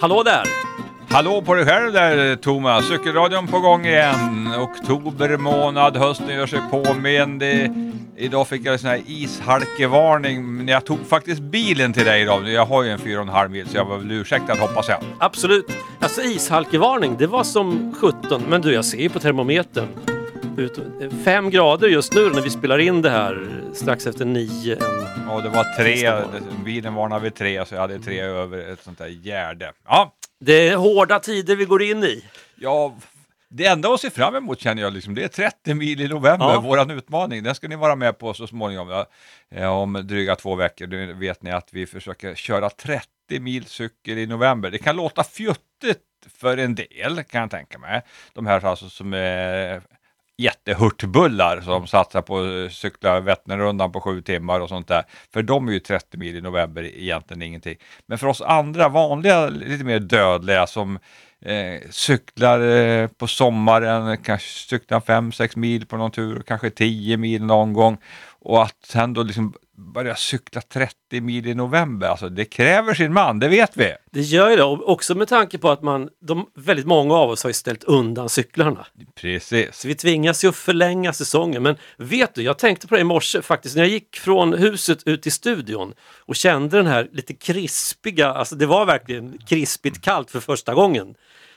Hallå där! Hallå på dig själv där Thomas, cykelradion på gång igen. Oktober månad, hösten gör sig påmind. Idag fick jag en sån här ishalkevarning, men jag tog faktiskt bilen till dig idag. Jag har ju en 4,5 mil så jag var väl ursäktad hoppas jag. Absolut. Alltså ishalkevarning, det var som 17. Men du, jag ser ju på termometern. Ut- Fem grader just nu när vi spelar in det här strax efter nio. En... Och det var tre, bilen varnade vid tre så jag hade tre över ett sånt där gärde. Ja, Det är hårda tider vi går in i. ja det enda att se fram emot känner jag liksom, det är 30 mil i november, Ja. våran utmaning. Den ska ni vara med på så småningom. Ja, om dryga två veckor. Nu vet ni att vi försöker köra 30 mil cykel i november. Det kan låta fjuttigt för en del, kan jag tänka mig. De här alltså som är jättehurtbullar som satsar på att cykla Vätternrundan på sju timmar och sånt där. För de är ju 30 mil i november egentligen ingenting. Men för oss andra vanliga, lite mer dödliga som eh, cyklar eh, på sommaren, kanske cyklar 5-6 mil på någon tur, kanske 10 mil någon gång. Och att sen då liksom börja cykla 30 mil i november, alltså det kräver sin man, det vet vi. Det gör ju det, och också med tanke på att man, de, väldigt många av oss har ju ställt undan cyklarna. Precis. Så vi tvingas ju att förlänga säsongen. Men vet du, jag tänkte på det i morse faktiskt när jag gick från huset ut i studion och kände den här lite krispiga, alltså det var verkligen krispigt kallt för första gången.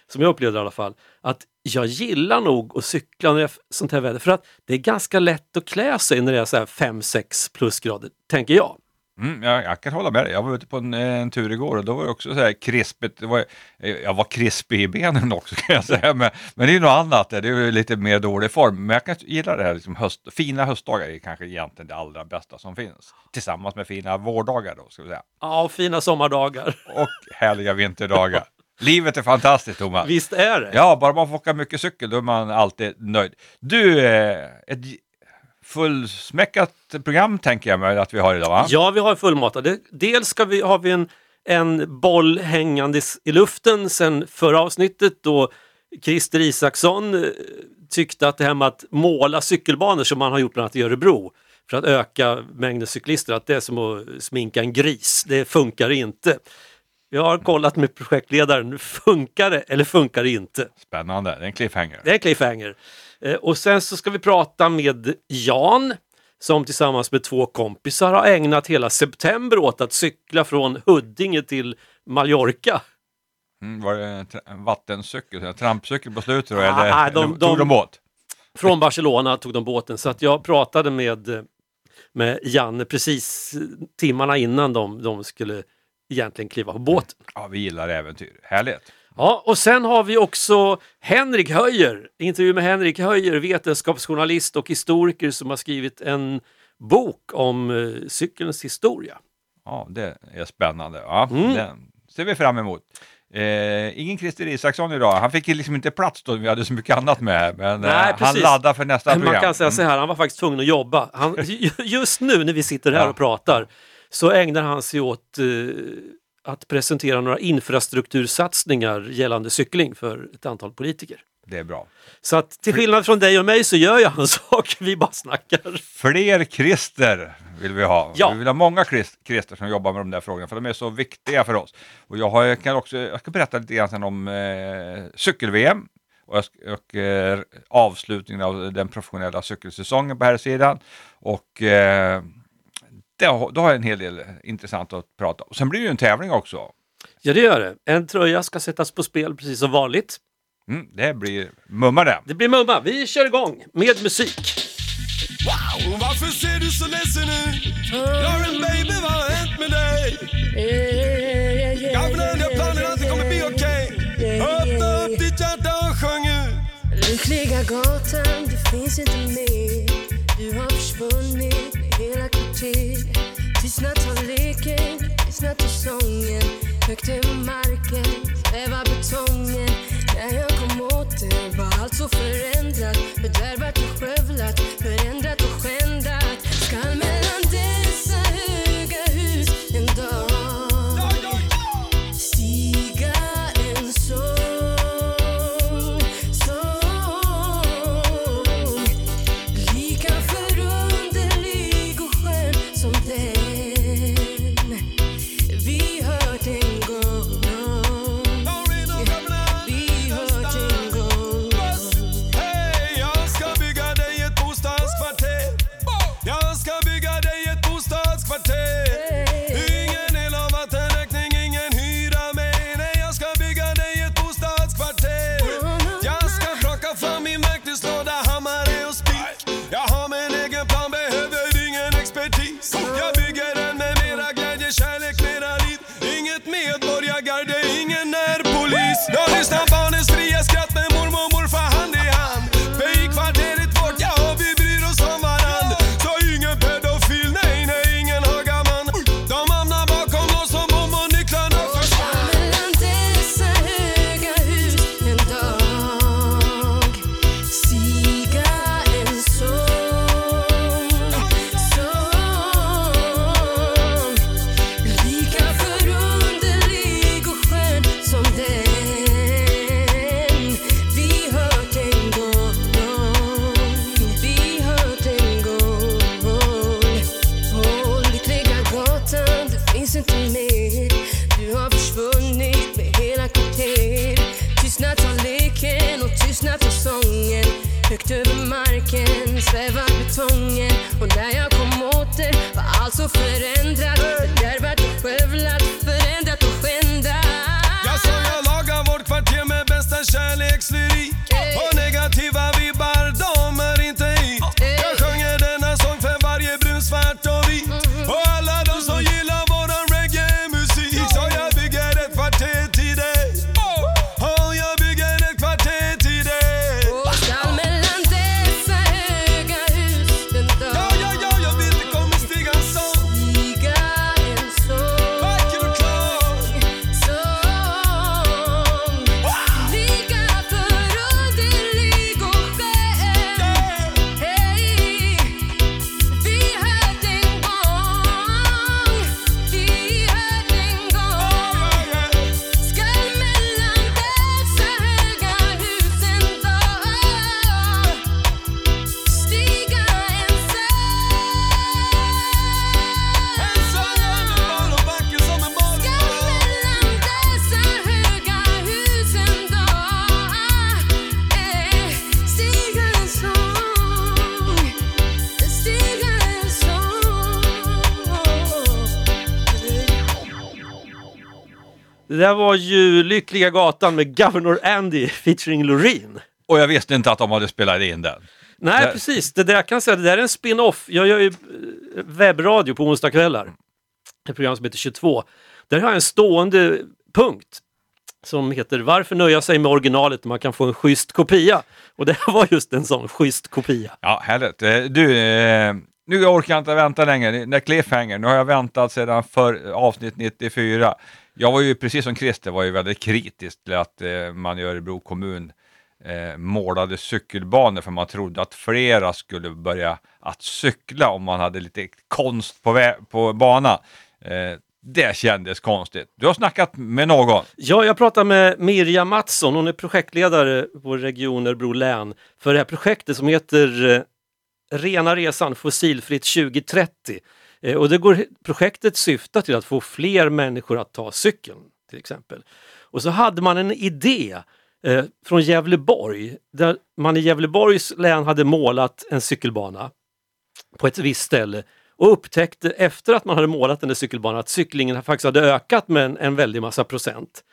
Som jag upplevde i alla fall. Att jag gillar nog att cykla när det är sånt här väder för att det är ganska lätt att klä sig när det är så här 5-6 plusgrader, tänker jag. Mm, jag, jag kan hålla med dig. Jag var ute på en, en tur igår och då var det också så här krispigt. Var, eh, jag var krispig i benen också kan jag säga. Men, men det är ju något annat. Det är lite mer dålig form. Men jag kan gilla det här. Liksom höst, fina höstdagar är kanske egentligen det allra bästa som finns. Tillsammans med fina vårdagar då, ska vi säga. Ja, och fina sommardagar. Och härliga vinterdagar. Livet är fantastiskt Thomas. Visst är det? Ja, bara man får åka mycket cykel då är man alltid nöjd. Du, eh, ett fullsmäckat program tänker jag mig att vi har idag va? Ja, vi har fullmatade. Dels ska vi, har vi en, en boll hängandes i luften sen förra avsnittet då Christer Isaksson eh, tyckte att det här med att måla cykelbanor som man har gjort bland annat i Örebro för att öka mängden cyklister, att det är som att sminka en gris. Det funkar inte. Jag har kollat med projektledaren, funkar det eller funkar det inte? Spännande, det är en cliffhanger. Det är en cliffhanger. Eh, och sen så ska vi prata med Jan som tillsammans med två kompisar har ägnat hela september åt att cykla från Huddinge till Mallorca. Mm, var det en, vattencykel, en trampcykel på slutet då, Ah, eller, de- eller de- tog de båt? Från Barcelona tog de båten så att jag pratade med, med Janne precis timmarna innan de, de skulle egentligen kliva på båten. Ja, vi gillar äventyr. Härligt. Ja, och sen har vi också Henrik Höjer, intervju med Henrik Höjer, vetenskapsjournalist och historiker som har skrivit en bok om eh, cykelns historia. Ja, det är spännande. Ja, Mm. Den ser vi fram emot. Eh, ingen Christer Isaksson idag. Han fick ju liksom inte plats då vi hade så mycket annat med. Men Nej, eh, han precis. laddar för nästa program. Man kan säga så Mm. här, han var faktiskt tvungen att jobba. Han, ju- just nu när vi sitter här Ja. och pratar så ägnar han sig åt eh, att presentera några infrastruktursatsningar gällande cykling för ett antal politiker. Det är bra. Så att till skillnad från dig och mig så gör jag en sak, vi bara snackar. Fler Christer vill vi ha. Ja. Vi vill ha många Christ- Christer som jobbar med de där frågorna för de är så viktiga för oss. Och jag, har, jag kan också, jag ska berätta lite grann om eh, cykel-VM och, och eh, avslutningen av den professionella cykelsäsongen på här sidan. Och eh, det, har- då har jag en hel del intressant att prata om. Och sen blir det ju en tävling också. Ja, det gör det. En tröja ska sättas på spel precis som vanligt. Mm, det blir mumma det. Det blir mumma. Vi kör igång med musik. Wow, varför ser du så ledsen ut? Lauren baby, vad har hänt med dig? Den jag planen att det kommer bli okej. Öppna upp ditt hjärta och sjung ut. Lyckliga gatan, du finns inte mer Du har försvunnit med hela kvarter Tystnat har leken, tystnat har sången Högt över marken, svävar betongen. När jag kom åter var allt så förändrat Fördärvat och skövlat, förändrat Där var ju Lyckliga Gatan med Governor Andy featuring Loreen. Och jag visste inte att de hade spelat in den. Nej, Det- precis. Det där kan jag säga, det där är en spin-off. Jag gör ju eh, webbradio på onsdagskvällar. Ett program som heter 22. Där har jag en stående punkt som heter Varför nöja sig med originalet när man kan få en schysst kopia? Och det var just en sån schysst kopia. Ja, härligt. Eh, Du, eh, nu orkar jag inte vänta längre. När Cliffhanger, nu har jag väntat sedan för avsnitt 94. Jag var ju precis som Christer, var ju väldigt kritisk till att eh, man i Örebro kommun eh, målade cykelbanor för man trodde att flera skulle börja att cykla om man hade lite konst på, på banan. Eh, det kändes konstigt. Du har snackat med någon. Ja, jag pratade med Mirja Mattsson, hon är projektledare på Region Örebro län för det här projektet som heter eh, Rena resan fossilfritt 2030. Eh, och det går, projektet syftar till att få fler människor att ta cykeln till exempel. Och så hade man en idé eh, från Gävleborg där man i Gävleborgs län hade målat en cykelbana på ett visst ställe och upptäckte efter att man hade målat den där cykelbanan att cyklingen faktiskt hade ökat med en, en väldig massa procent.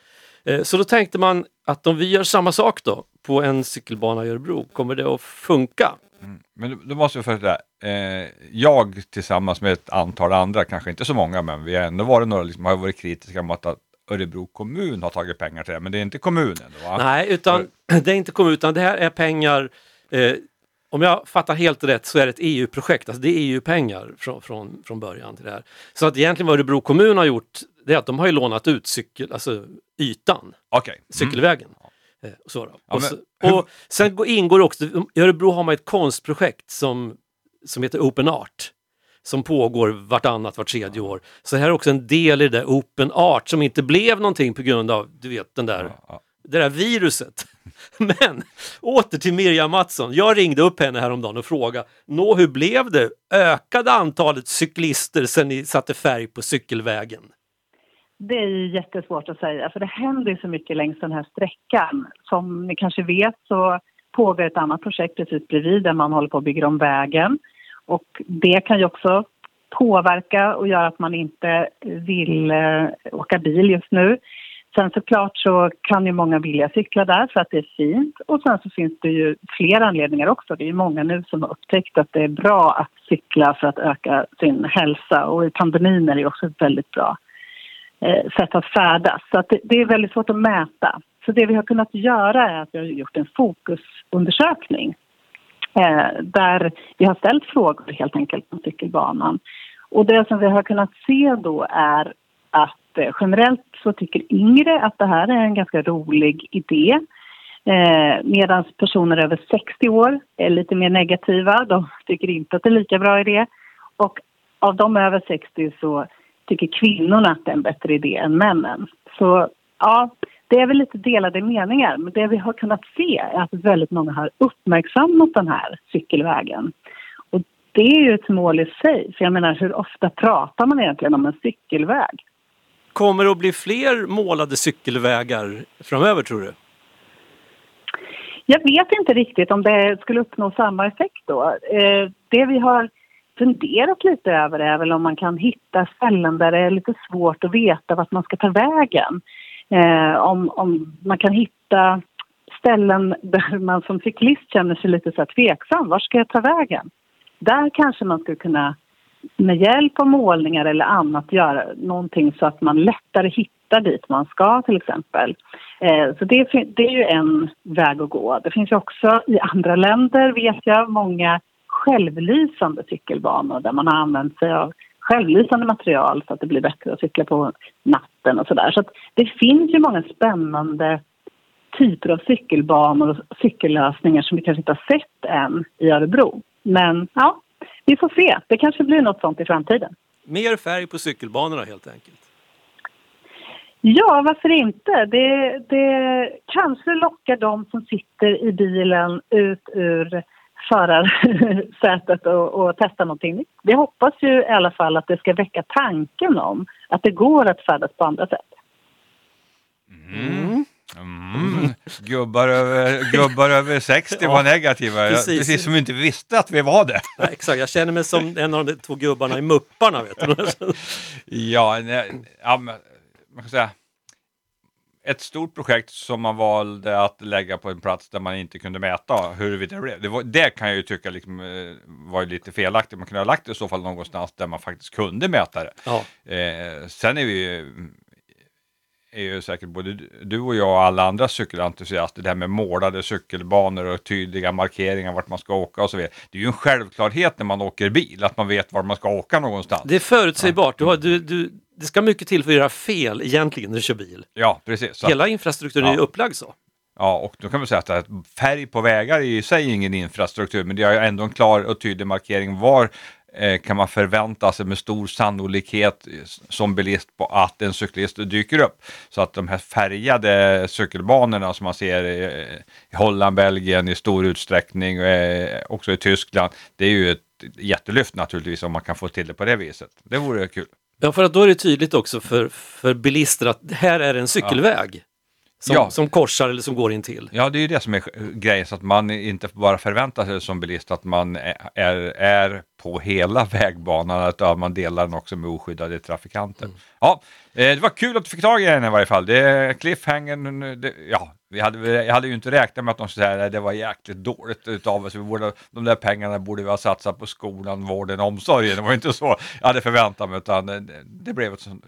Eh, Så då tänkte man att om vi gör samma sak då på en cykelbana i Örebro, kommer det att funka? Men då måste vi först där. Eh, jag tillsammans med ett antal andra, kanske inte så många, men vi har ändå varit några liksom, har varit kritiska mot att Örebro kommun har tagit pengar till det, men det är inte kommunen. Va? Nej, utan det är inte kommun, utan det här är pengar eh, om jag fattar helt rätt så är det ett EU-projekt, alltså det är EU-pengar från, från, från början till det här. Så att egentligen vad Örebro kommun har gjort, det är att de har ju lånat ut cykel, alltså ytan, Okej. Mm. cykelvägen. Eh, Så då. Ja, och, så, och sen går- ingår också, i Örebro har man ett konstprojekt som, som heter Open Art. Som pågår vartannat, vart tredje år. Så här är också en del i det där Open Art som inte blev någonting på grund av, du vet, den där, det där viruset. Men åter till Miriam Mattsson. Jag ringde upp henne häromdagen och frågade, Nå, hur blev det? Ökade antalet cyklister sen ni satte färg på cykelvägen? Det är ju jättesvårt att säga, för det händer så mycket längs den här sträckan. Som ni kanske vet så pågår ett annat projekt precis bredvid där man håller på att bygga om vägen. Och det kan ju också påverka och göra att man inte vill eh, åka bil just nu. Sen såklart så kan ju många vilja cykla där för att det är fint. Och sen så finns det ju fler anledningar också. Det är ju många nu som har upptäckt att det är bra att cykla för att öka sin hälsa. Och i pandemin är det ju också väldigt bra eh, Eh, sätt att färdas. Så att det, det är väldigt svårt att mäta. Så det vi har kunnat göra är att vi har gjort en fokusundersökning eh, där vi har ställt frågor helt enkelt om cykelbanan. Och det som vi har kunnat se då är att eh, generellt så tycker yngre att det här är en ganska rolig idé. Eh, Medan personer över 60 år är lite mer negativa. De tycker inte att det är lika bra idé. Och av de över 60 så tycker kvinnorna att det är en bättre idé än männen. Så ja, det är väl lite delade meningar. Men det vi har kunnat se är att väldigt många har uppmärksammat den här cykelvägen. Och det är ju ett mål i sig. För jag menar, hur ofta pratar man egentligen om en cykelväg? Kommer det att bli fler målade cykelvägar framöver tror du? Jag vet inte riktigt om det skulle uppnå samma effekt då. Eh, det vi har funderat lite över är väl om man kan hitta ställen där det är lite svårt att veta vart man ska ta vägen. Eh, om, om man kan hitta ställen där man som cyklist känner sig lite så tveksam. Var ska jag ta vägen? Där kanske man skulle kunna med hjälp av målningar eller annat göra någonting så att man lättare hittar dit man ska till exempel. Eh, så det, det är ju en väg att gå. Det finns ju också i andra länder vet jag många självlysande cykelbanor där man har använt sig av självlysande material så att det blir bättre att cykla på natten och sådär. Så att det finns ju många spännande typer av cykelbanor och cykellösningar som vi kanske inte har sett än i Örebro. Men ja, vi får se. Det kanske blir något sånt i framtiden. Mer färg på cykelbanorna helt enkelt. Ja, varför inte? Det, det kanske lockar de som sitter i bilen ut ur förarsätet och, och testar någonting nytt. Vi hoppas ju i alla fall att det ska väcka tanken om att det går att färdas på andra sätt. Mm. Gubbar, över, gubbar över 60 var negativa, precis. precis. som vi inte visste att vi var det. Ja, exakt, jag känner mig som en av de två gubbarna i Mupparna. Vet du. Ja, nej, ja men, man kan säga ett stort projekt som man valde att lägga på en plats där man inte kunde mäta huruvida det blev. Det, var, det kan jag ju tycka liksom, eh, var lite felaktigt. Man kunde ha lagt det i så fall någonstans där man faktiskt kunde mäta det. Ja. Eh, sen är vi ju är ju säkert både du och jag och alla andra cykelentusiaster, det här med målade cykelbanor och tydliga markeringar vart man ska åka och så vidare. Det är ju en självklarhet när man åker bil, att man vet var man ska åka någonstans. Det är förutsägbart. Du har, du, du, det ska mycket till för att göra fel egentligen när du kör bil. Ja, precis. Så, Hela infrastrukturen är ju Ja. upplagd så. ja, och då kan man säga att färg på vägar är i sig ingen infrastruktur, men det är ändå en klar och tydlig markering var kan man förvänta sig med stor sannolikhet eh, som bilist på att en cyklist dyker upp. Så att de här färgade cykelbanorna som man ser i, Holland, Belgien i stor utsträckning, eh, också i Tyskland, det är ju ett jättelyft naturligtvis om man kan få till det på det viset. Det vore kul. Ja, för att då är det tydligt också för, för bilister att här är en cykelväg. Som, Ja. som korsar eller som går in till. Ja, det är ju det som är grejen, så att man inte bara förväntar sig som bilist att man är, är på hela vägbanan, utan man delar den också med oskyddade trafikanter. Ja, eh, det var kul att du fick tag i den i varje fall. Det är cliffhangern, det, ja, vi hade, jag hade ju inte räknat med att de skulle säga att det var jäkligt dåligt utav oss. Vi borde, de där pengarna borde vi ha satsat på skolan, vården omsorgen. Det var inte så jag hade förväntat mig, utan det, det blev ett sånt,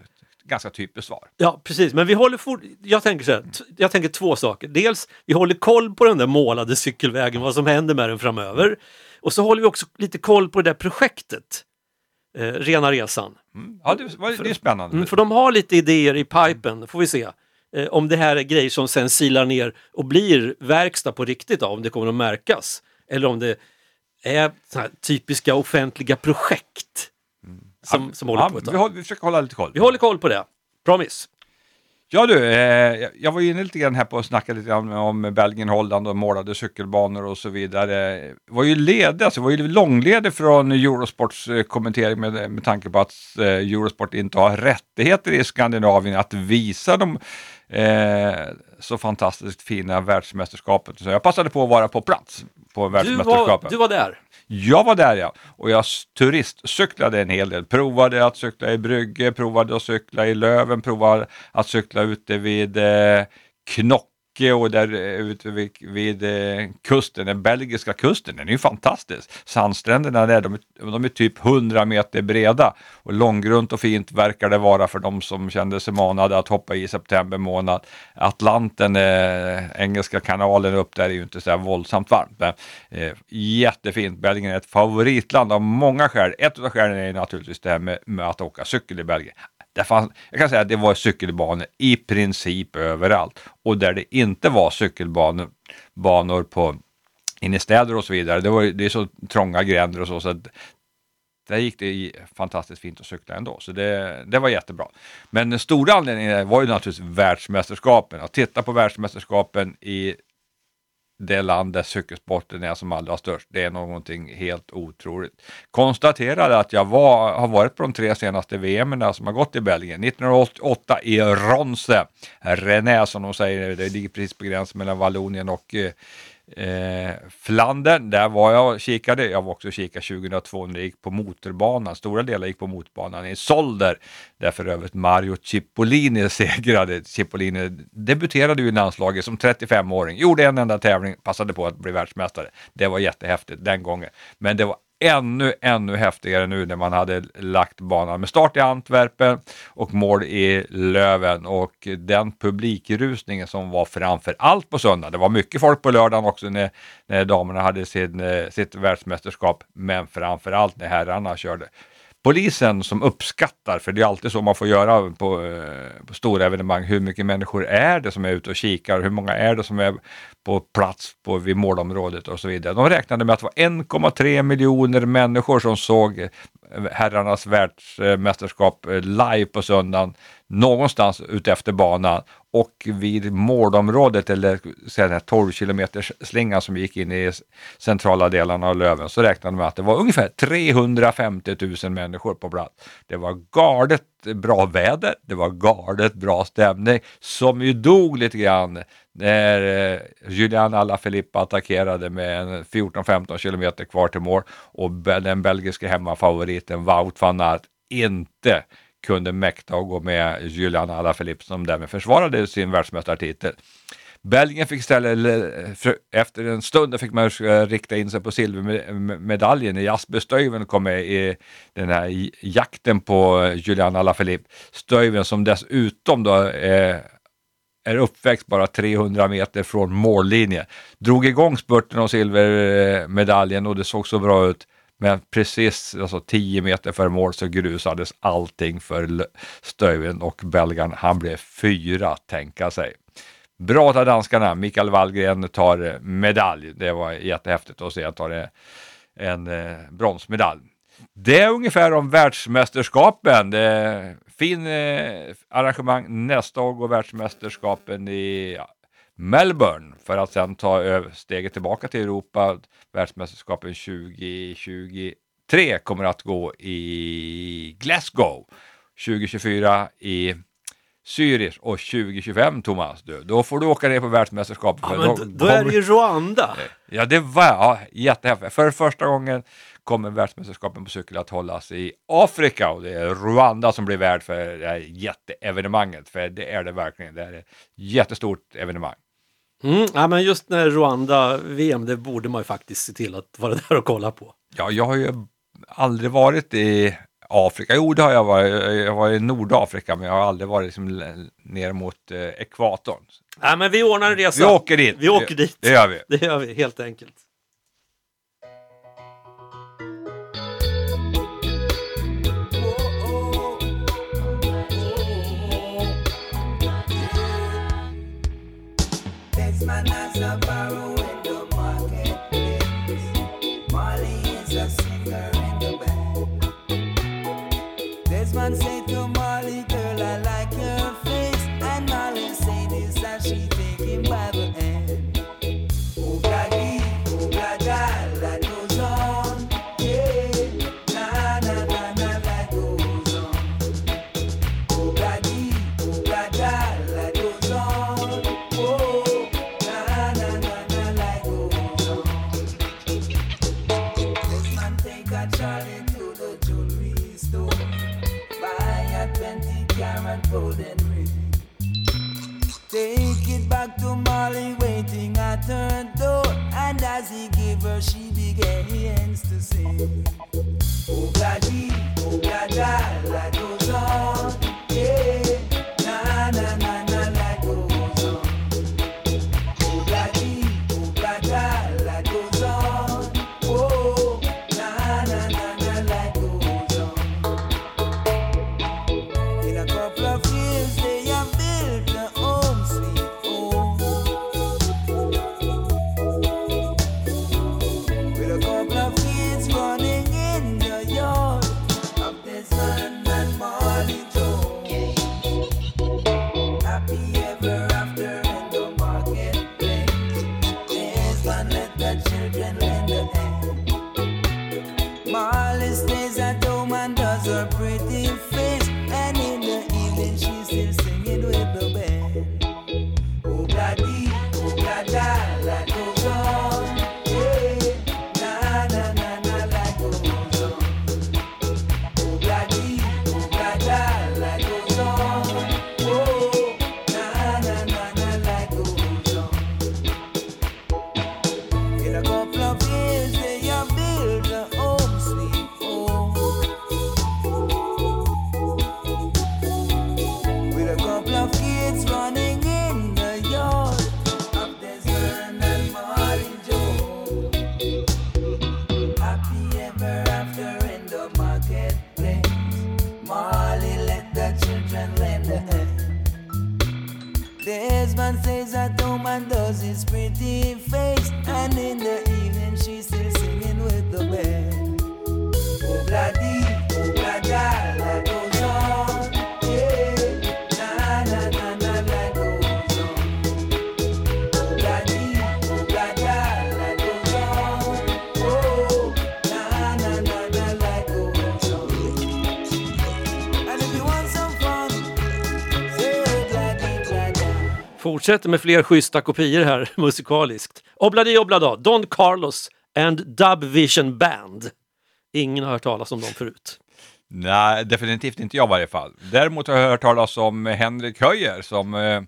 ganska typiskt svar. Ja, precis. Men vi håller fort... Jag tänker så här, jag tänker två saker. Dels, vi håller koll på den där målade cykelvägen, vad som händer med den framöver. Och så håller vi också lite koll på det där projektet, eh, Rena Resan. Ja, det, det är spännande. Mm, för de har lite idéer i pipen, får vi se. Eh, om det här är grejer som sen silar ner och blir verkstad på riktigt, då, om det kommer att märkas. Eller om det är typiska offentliga projekt som, som håller på ett vi, tag. håller, vi försöker hålla lite koll. Vi håller koll på det. Promise. Ja du, eh, jag- jag var ju inne lite grann här på att snacka lite grann om Belgien, Holland och målade cykelbanor och så vidare. var ju ledig, alltså var ju långledig från Eurosports eh, kommentering med, med tanke på att eh, Eurosport inte har rättigheter i Skandinavien att visa de eh, så fantastiskt fina världsmästerskapet. Så jag passade på att vara på plats på Du var, världsmästerskapet. du var där. Jag var där ja, och jag turistcyklade en hel del. Provade att cykla i Brygge, provade att cykla i Löven, provade att cykla ute vid eh, Knocke och där eh, ute vid, vid eh, kusten, den belgiska kusten. Den är ju fantastisk. Sandstränderna där, de, är- de är typ 100 meter breda och långgrunt och fint verkar det vara för de som kände sig manade att hoppa i september månad. Atlanten, eh, Engelska kanalen upp där är ju inte så här våldsamt varmt. Men, eh, jättefint. Belgien är ett favoritland av många skäl. Ett av skälen är naturligtvis det här med, med att åka cykel i Belgien. Det fanns, jag kan säga att det var cykelbanor i princip överallt. Och där det inte var cykelbanor banor på, inne i städer och så vidare, det, var, det är så trånga gränder och så, så att där gick det fantastiskt fint att cykla ändå, så det, det var jättebra. Men den stora anledningen var ju naturligtvis världsmästerskapen. Att titta på världsmästerskapen i det land där cykelsporten är som allra störst. Det är någonting helt otroligt. Konstaterade att jag var, har varit på de tre senaste VM som har gått i Belgien. 1988 i Ronse, René som de säger, det ligger precis på gränsen mellan Vallonien och eh, eh, Flandern, där var jag och kikade. Jag var också och kikade 2002 när det gick på motorbanan. Stora delar gick på motorbanan i Solder. Där för övrigt Mario Cipollini segrade. Cipollini debuterade ju i landslaget som 35-åring. Gjorde en enda tävling, passade på att bli världsmästare. Det var jättehäftigt den gången. Men det var ännu, ännu häftigare nu när man hade lagt banan med start i Antwerpen och mål i Löven. Och den publikrusningen som var framför allt på söndag. Det var mycket folk på lördagen också när, när damerna hade sin, eh, sitt världsmästerskap, men framför allt när herrarna körde. Polisen som uppskattar, för det är alltid så man får göra på, eh, på stora evenemang, hur mycket människor är det som är ute och kikar, hur många är det som är på plats på, vid målområdet och så vidare. De räknade med att det var 1,3 miljoner människor som såg eh, herrarnas världsmästerskap eh, live på söndagen någonstans utefter banan och vid målområdet eller den 12 kilometers slingan som gick in i centrala delarna av Löven så räknade man med att det var ungefär 350 000 människor på plats. Det var galet bra väder, det var galet bra stämning som ju dog lite grann när eh, Julian Alaphilippe attackerade med 14-15 kilometer kvar till mål och den belgiske hemmafavoriten Wout van Aert inte kunde mäkta att gå med Julian Alaphilippe som därmed försvarade sin världsmästartitel. Belgien fick istället, efter en stund fick man eh, rikta in sig på silvermedaljen. Jasper Stuyven kom med i den här jakten på Julian Alaphilippe. Stuyven som dessutom då eh, är uppväxt bara 300 meter från mållinjen. Drog igång spurten om silvermedaljen och det såg så bra ut. Men precis alltså 10 meter före mål så grusades allting för Stöven och belgaren han blev fyra, tänka sig. Bra av danskarna. Mikael Wallgren tar eh, medalj. Det var jättehäftigt att se. Han tar en, en eh, bronsmedalj. Det är ungefär om världsmästerskapen. Det är fin eh, arrangemang nästa år går världsmästerskapen i Melbourne för att sedan ta steget tillbaka till Europa. Världsmästerskapen 2023 kommer att gå i Glasgow. 2024 i Zürich och 2025 Thomas, du, då får du åka ner på världsmästerskapet. Ja, då, då, är det ju Rwanda. Ja, det var ja, jättehäftigt. För första gången kommer världsmästerskapen på cykel att hållas i Afrika och det är Rwanda som blir värd för det här jätteevenemanget. För det är det verkligen. Det är ett jättestort evenemang. Mm, ja, men just när Rwanda-VM, det borde man ju faktiskt se till att vara där och kolla på. Ja, jag har ju aldrig varit i Afrika. Jo, det har jag varit. Jag varit i Nordafrika, men jag har aldrig varit liksom ner mot eh, ekvatorn. Ja, men vi ordnar en resa. Vi åker dit. Vi åker dit. Det gör vi. Det gör vi, helt enkelt. Does his pretty face. And in the evening, she still Fortsätter med fler schyssta kopior här musikaliskt. Obladi Oblada, Don Carlos and Dub Vision Band. Ingen har hört talas om dem förut. Nej, definitivt inte jag i varje fall. Däremot har jag hört talas om Henrik Höjer som eh,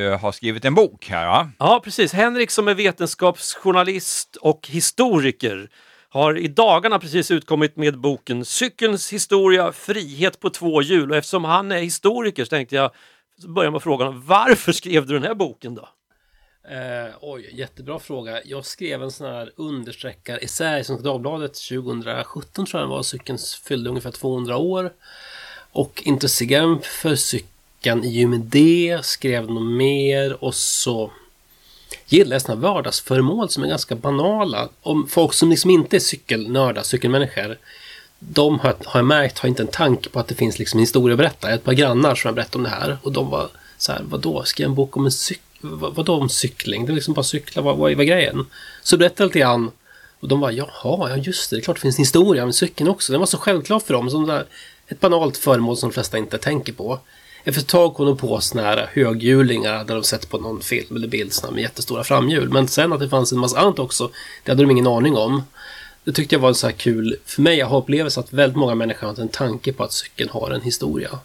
eh, har skrivit en bok här. Va? Ja, precis. Henrik som är vetenskapsjournalist och historiker har i dagarna precis utkommit med boken Cykelns historia, frihet på två hjul. Och eftersom han är historiker så tänkte jag så börjar med frågan varför skrev du den här boken då? Eh, oj, jättebra fråga. Jag skrev en sån här understreckar-essä i Svenska Dagbladet 2017 tror jag den var. Cykeln fyllde ungefär 200 år. Och intresserade mig för cykeln i och med det. Skrev något mer och så gillar jag såna här vardagsföremål som är ganska banala. Om folk som liksom inte är cykelnördar, cykelmänniskor. De har, har jag märkt har inte en tanke på att det finns liksom historieberättare. Ett par grannar som har berättat om det här. Och de var så här, vadå, ska jag en bok om en cykel? Vad, vadå om cykling? Det är liksom bara cykla, vad, vad, vad är grejen? Så berättade jag lite grann. Och de var jaha, ja just det, det är klart det finns en historia med cykeln också. Den var så självklar för dem. Som där, ett banalt föremål som de flesta inte tänker på. Efter ett tag kom de på såna här höghjulingar där de sett på någon film eller bild med jättestora framhjul. Men sen att det fanns en massa annat också, det hade de ingen aning om. Det tyckte jag var så här kul. För mig, jag har upplevelse att väldigt många människor har en tanke på att cykeln har en historia.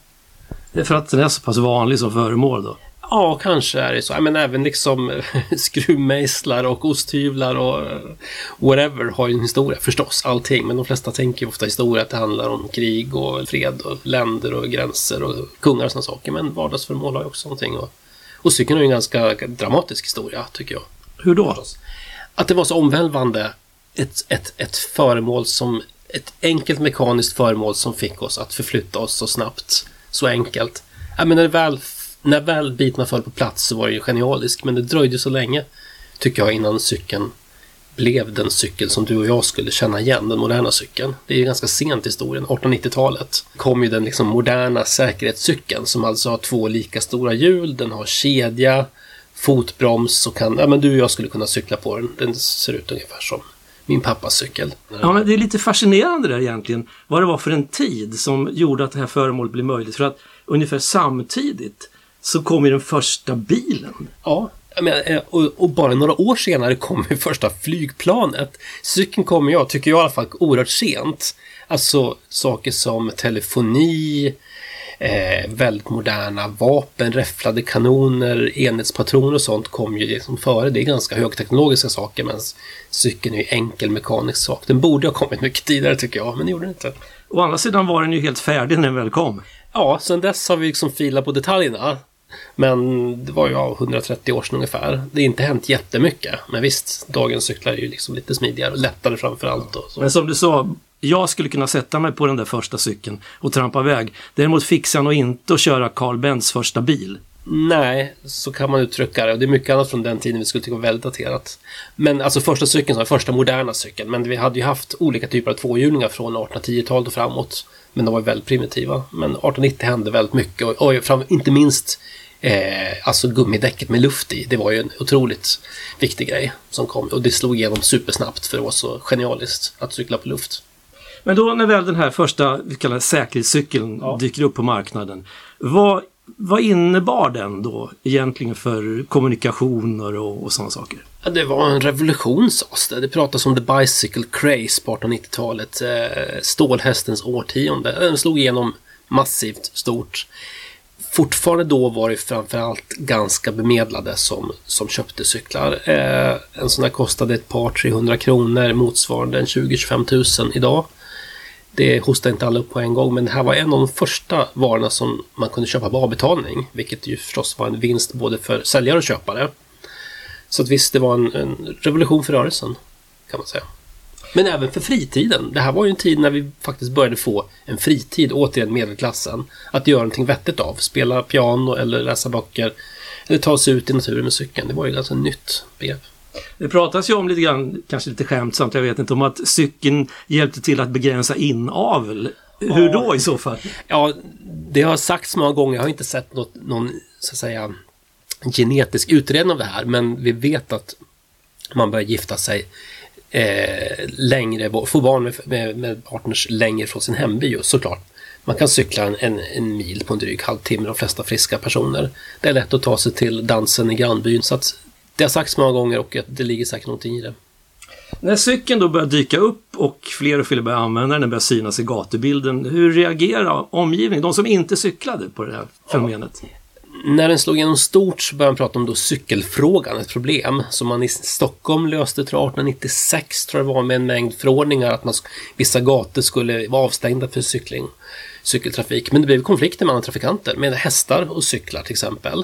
Det är för att den är så pass vanlig som föremål då? Ja, kanske är det så. Men även liksom skruvmejslar och osthyvlar och eh, whatever har ju en historia förstås. Allting. Men de flesta tänker ju ofta historia att det handlar om krig och fred och länder och gränser och kungar och sådana saker. Men vardagsföremål har ju också någonting. Och, och cykeln har ju en ganska dramatisk historia, tycker jag. Hur då? Att det var så omvälvande. Ett, ett, ett föremål som ett enkelt mekaniskt föremål som fick oss att förflytta oss så snabbt. Så enkelt. Ja, men när, väl, när väl bitarna föll på plats så var det ju genialiskt. Men det dröjde så länge, tycker jag, innan cykeln blev den cykel som du och jag skulle känna igen, den moderna cykeln. Det är ju ganska sent i historien, 1890-talet kom ju den liksom moderna säkerhetscykeln som alltså har två lika stora hjul, den har kedja, fotbroms och kan, ja men du och jag skulle kunna cykla på den. Den ser ut ungefär som min pappas cykel. Ja, men det är lite fascinerande där egentligen vad det var för en tid som gjorde att det här föremålet blev möjligt. För att ungefär samtidigt så kom ju den första bilen. Ja, menar, eh, och, och bara några år senare kom ju första flygplanet. Cykeln kom jag, tycker jag i alla fall, oerhört sent. Alltså saker som telefoni, eh, väldigt moderna vapen, räfflade kanoner, enhetspatroner och sånt kom ju liksom före. Det är ganska högteknologiska saker medan cykeln är ju enkel mekanisk sak. Den borde ha kommit mycket tidigare tycker jag, men det gjorde den inte. Å andra sidan var den ju helt färdig när den väl kom. Ja, sen dess har vi liksom filat på detaljerna. Men det var ju ja, 130 år sedan ungefär. Det har inte hänt jättemycket. Men visst, dagens cyklar är ju liksom lite smidigare och lättare framför allt. Och så. Men som du sa, jag skulle kunna sätta mig på den där första cykeln och trampa iväg. Däremot fixar jag nog inte att köra Carl Bens första bil. Nej, så kan man uttrycka det. Och det är mycket annat från den tiden vi skulle tycka var väldigt daterat. Men alltså första cykeln, så första moderna cykeln. Men vi hade ju haft olika typer av tvåhjulingar från 1810-talet och framåt. Men de var väldigt primitiva. Men 1890 hände väldigt mycket och, och fram, inte minst eh, alltså gummidäcket med luft i. Det var ju en otroligt viktig grej som kom. Och det slog igenom supersnabbt för det var så genialiskt att cykla på luft. Men då när väl den här första vi kallar det säkerhetscykeln Ja. dyker upp på marknaden. Vad, vad innebar den då egentligen för kommunikationer och, och sådana saker? Ja, det var en revolution sades det. Det pratas om the bicycle craze på 1890-talet. Eh, stålhästens årtionde. Den slog igenom massivt stort. Fortfarande då var det framförallt ganska bemedlade som, som köpte cyklar. Eh, en sån där kostade ett par 300 kronor motsvarande en 20-25 tusen idag. Det hostar inte alla upp på en gång men det här var en av de första varorna som man kunde köpa på avbetalning. Vilket ju förstås var en vinst både för säljare och köpare. Så att visst, det var en, en revolution för rörelsen, kan man säga. Men även för fritiden. Det här var ju en tid när vi faktiskt började få en fritid, återigen medelklassen, att göra någonting vettigt av. Spela piano eller läsa böcker. eller ta sig ut i naturen med cykeln. Det var ju ganska nytt begrepp. Det pratas ju om lite grann, kanske lite skämtsamt, jag vet inte, om att cykeln hjälpte till att begränsa inavel. Hur då i så fall? Ja, det har sagts många gånger. Jag har inte sett något, någon så att säga genetisk utredning av det här. Men vi vet att man börjar gifta sig eh, längre, få barn med, med, med partners längre från sin hemby just, såklart. Man kan cykla en, en, en mil på en dryg halvtimme, de flesta friska personer. Det är lätt att ta sig till dansen i grannbyn. Så att det har sagts många gånger och det ligger säkert någonting i det. När cykeln då börjar dyka upp och fler och fler börjar använda den, den börjar synas i gatubilden. Hur reagerar omgivningen, de som inte cyklade på det här fenomenet? När den slog igenom stort så började man prata om då cykelfrågan, ett problem som man i Stockholm löste tror jag 1896 tror jag det var med en mängd förordningar att man, vissa gator skulle vara avstängda för cykling, cykeltrafik. Men det blev konflikter mellan trafikanter med hästar och cyklar till exempel.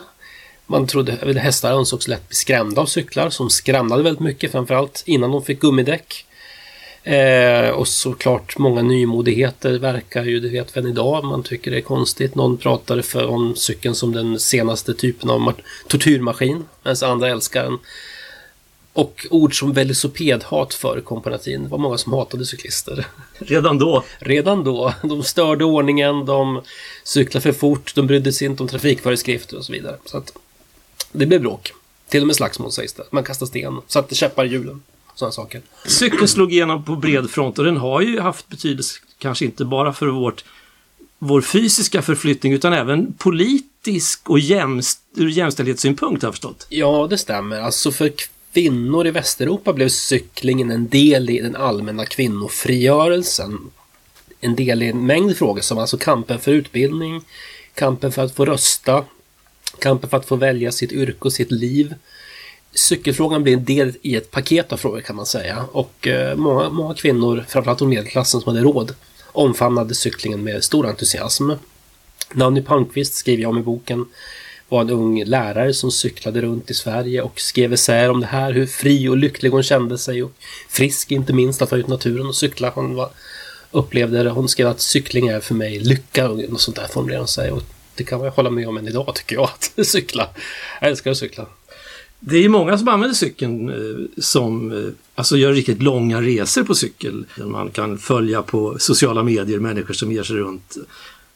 Man trodde, hästar ansågs lätt bli skrämda av cyklar som skramlade väldigt mycket framförallt innan de fick gummidäck. Eh, och såklart många nymodigheter verkar ju, det vet vi än idag, man tycker det är konstigt. Någon pratade för om cykeln som den senaste typen av tortyrmaskin, medan andra älskar den. Och ord som velocipedhat förekom på den tiden. Det var många som hatade cyklister. Redan då? Redan då. De störde ordningen, de cyklade för fort, de brydde sig inte om trafikföreskrifter och så vidare. Så att det blev bråk. Till och med slagsmål sägs det. Man kastade sten, satte käppar i hjulen. Sådana saker. Cykeln slog igenom på bred front och den har ju haft betydelse kanske inte bara för vårt, vår fysiska förflyttning utan även politisk och jämst, ur jämställdhetssynpunkt har jag förstått. Ja, det stämmer. Alltså för kvinnor i Västeuropa blev cyklingen en del i den allmänna kvinnofrigörelsen. En del i en mängd frågor som alltså kampen för utbildning, kampen för att få rösta, kampen för att få välja sitt yrke och sitt liv. Cykelfrågan blir en del i ett paket av frågor kan man säga och eh, många, många kvinnor, framförallt ur medelklassen som hade råd, omfamnade cyklingen med stor entusiasm. Nanny Palmqvist skriver jag om i boken var en ung lärare som cyklade runt i Sverige och skrev essäer om det här, hur fri och lycklig hon kände sig och frisk inte minst att vara ute i naturen och cykla. Hon var, upplevde det, hon skrev att cykling är för mig lycka och något sånt där formulerade hon sig. Och det kan man hålla med om än idag tycker jag, att cykla. Jag älskar att cykla. Det är många som använder cykeln eh, som eh, alltså gör riktigt långa resor på cykel. Man kan följa på sociala medier människor som ger sig runt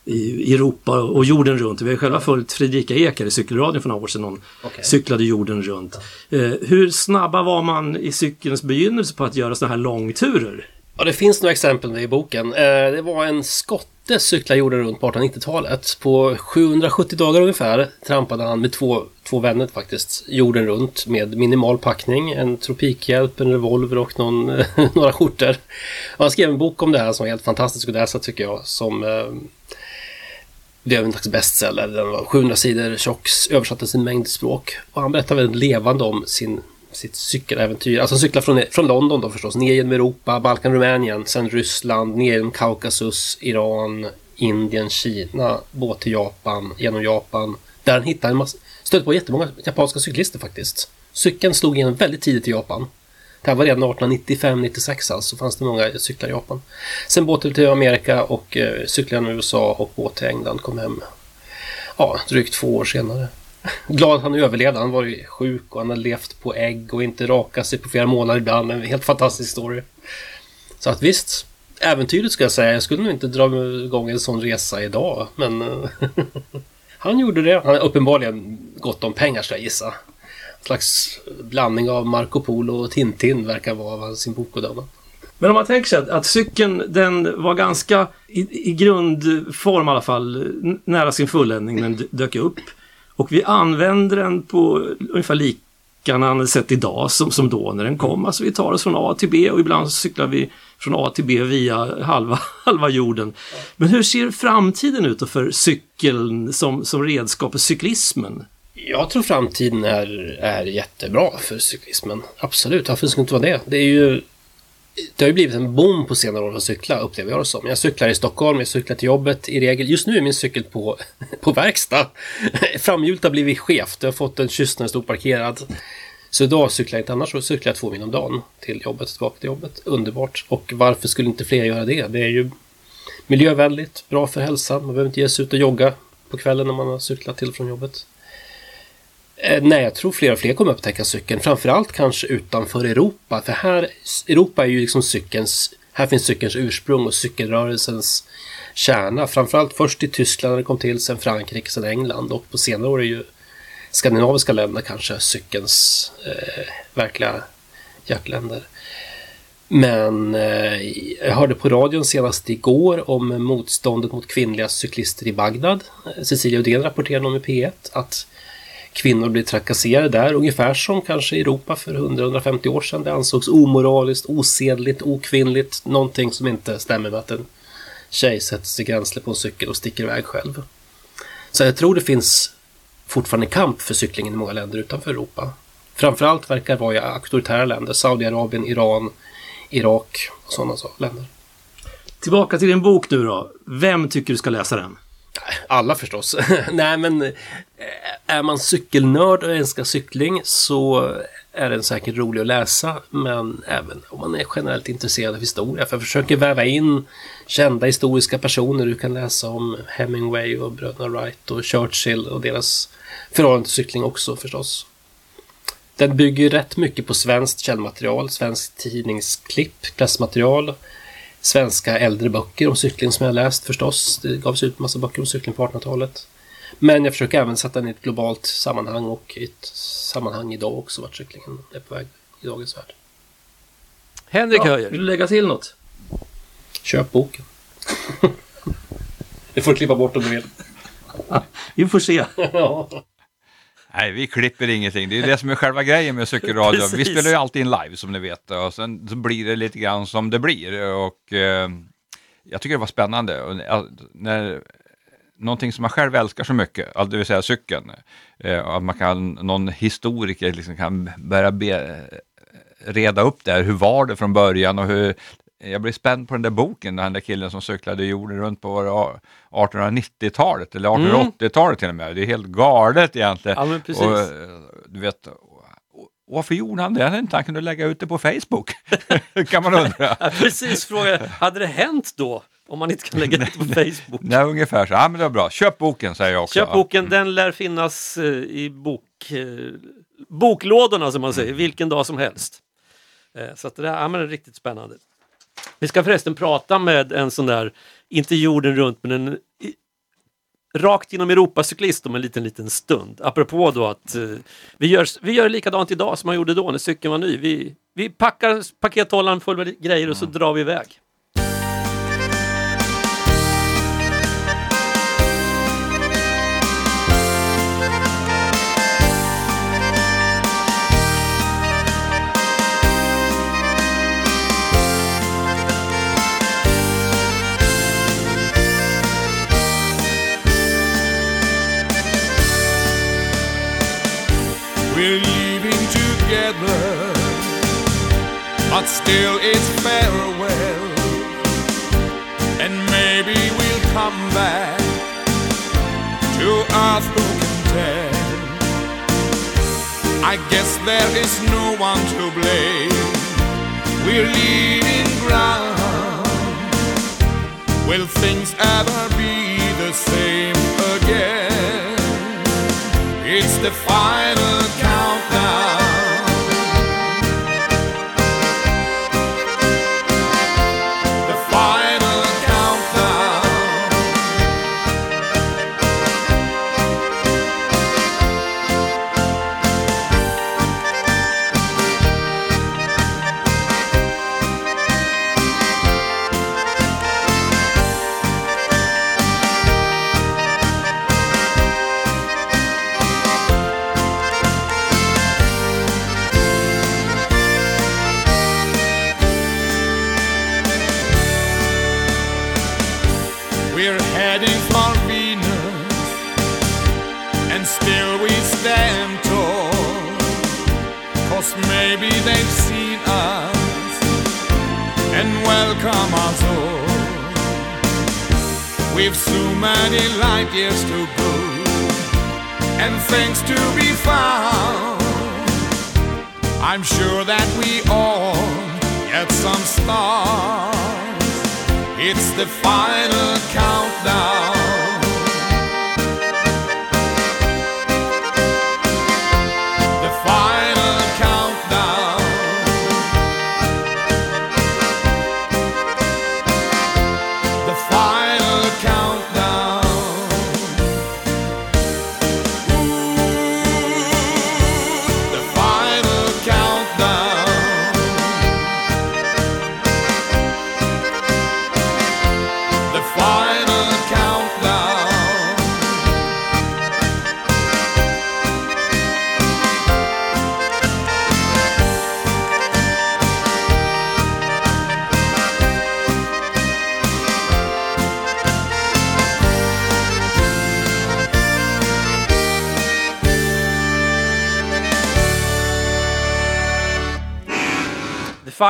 i Europa och jorden runt. Vi har själva följt Fredrika Ekar i cykelradion för några år sedan. Hon Okay. cyklade jorden runt. Eh, hur snabba var man i cykelns begynnelse på att göra sådana här långturer? Ja, det finns några exempel i boken. Eh, det var en skotte cykla jorden runt på 1890-talet. På 770 dagar ungefär trampade han med två, två vänner faktiskt jorden runt med minimal packning. En tropikhjälp, en revolver och någon, några skjortor. Och han skrev en bok om det här som var helt fantastisk att läsa tycker jag. Som eh, blev en slags bestseller. Den var 700 sidor tjock, översattes i en mängd språk. Och han berättar väldigt levande om sin sitt cykeläventyr. Alltså han från, från London då förstås, ner genom Europa, Balkan, Rumänien, sen Ryssland, ner genom Kaukasus, Iran, Indien, Kina, båt till Japan, genom Japan. Där han hittade en massa, stötte på jättemånga japanska cyklister faktiskt. Cykeln slog igenom väldigt tidigt i Japan. Det här var redan 1895-96 alltså, fanns det många cyklar i Japan. Sen båt till Amerika och eh, cyklade i USA och båt till England kom hem. Ja, drygt två år senare. Glad att han överlevde. Han var ju sjuk och han har levt på ägg och inte rakat sig på flera månader ibland. En helt fantastisk story. Så att visst, äventyret ska jag säga. Jag skulle nog inte dra igång en sån resa idag. Men eh, han gjorde det. Han har uppenbarligen gott om pengar ska jag gissa. En slags blandning av Marco Polo och Tintin verkar vara av sin bok att döma. Men om man tänker sig att, att cykeln den var ganska i, i grundform i alla fall nära sin fulländning när den dök upp. Och vi använder den på ungefär liknande sätt idag som, som då när den kom. Alltså vi tar oss från A till B och ibland så cyklar vi från A till B via halva, halva jorden. Men hur ser framtiden ut då för cykeln som, som redskap för cyklismen? Jag tror framtiden är, är jättebra för cyklismen. Absolut, varför skulle det inte vara det? Det är ju det har ju blivit en boom på senare år att cykla, upplever jag det som. Jag cyklar i Stockholm, jag cyklar till jobbet i regel. Just nu är min cykel på, på verkstad. Framhjulet har blivit skevt, jag har fått en kyss när den stod parkerad. Så idag cyklar jag inte, annars så cyklar jag två mil om dagen till jobbet, tillbaka till jobbet. Underbart. Och varför skulle inte fler göra det? Det är ju miljövänligt, bra för hälsan. Man behöver inte ge sig ut och jogga på kvällen när man har cyklat till och från jobbet. Eh, nej, jag tror fler och fler kommer upptäcka cykeln. Framförallt kanske utanför Europa. För här, Europa är ju liksom cykelns, här finns cykelns ursprung och cykelrörelsens kärna. Framförallt först i Tyskland när det kom till, sen Frankrike, sen England och på senare år är ju skandinaviska länder kanske cykelns eh, verkliga hjärtländer. Men eh, jag hörde på radion senast igår om motståndet mot kvinnliga cyklister i Bagdad. Eh, Cecilia Uddén rapporterade om i P1 att kvinnor blir trakasserade där, ungefär som kanske i Europa för 100-150 år sedan. Det ansågs omoraliskt, osedligt, okvinnligt, någonting som inte stämmer med att en tjej sätter sig gränsle på en cykel och sticker iväg själv. Så jag tror det finns fortfarande kamp för cyklingen i många länder utanför Europa. Framförallt verkar det vara i auktoritära länder, Saudiarabien, Iran, Irak och sådana så- länder. Tillbaka till din bok nu då. Vem tycker du ska läsa den? Alla förstås. Nej men eh, är man cykelnörd och älskar cykling så är den säkert rolig att läsa. Men även om man är generellt intresserad av historia. För jag försöker väva in kända historiska personer. Du kan läsa om Hemingway och bröderna Wright och Churchill och deras förhållande till cykling också förstås. Den bygger rätt mycket på svenskt källmaterial, svenskt tidningsklipp, pressmaterial, svenska äldre böcker om cykling som jag läst förstås. Det gavs ut massa böcker om cykling på 1800-talet. Men jag försöker även sätta den i ett globalt sammanhang och i ett sammanhang idag också vart cyklingen är på väg i dagens värld. Henrik Ja, Höjer. vill du lägga till något? Köp boken. det får du klippa bort om du vill. Vi får se. Nej, vi klipper ingenting. Det är det som är själva grejen med cykelradio. Vi spelar ju alltid in live som ni vet och sen så blir det lite grann som det blir. Och eh, jag tycker det var spännande. Och, när, någonting som man själv älskar så mycket, det vill säga cykeln. Eh, att man kan, någon historiker liksom kan börja be, reda upp det här. Hur var det från början och hur jag blev spänd på den där boken, den där killen som cyklade jorden runt på 1890-talet eller 1880-talet till och med. Det är helt galet egentligen. Ja, men precis. Och, eh, du vet, och, varför gjorde han det? Han inte han kunde lägga ut det på Facebook. kan man undra. Precis fråga, hade det hänt då? Om man inte kan lägga ut på Facebook? Nej, ungefär så. Ja, men det var bra. Köp boken säger jag också. Köp boken, den lär finnas eh, i bok, eh, boklådorna som man säger, vilken dag som helst. Så att det där ja, men det är riktigt spännande. Vi ska förresten prata med en sån där, inte jorden runt, men en rakt genom Europacyklist om en liten, liten stund. Apropå då att eh, vi, gör, vi gör likadant idag som man gjorde då när cykeln var ny. Vi, vi packar pakethållaren full med grejer och så drar vi iväg. We're leaving together, but still it's farewell. And maybe we'll come back to earth, who can tell? I guess there is no one to blame. We're leaving ground. Will things ever be the same again? It's the final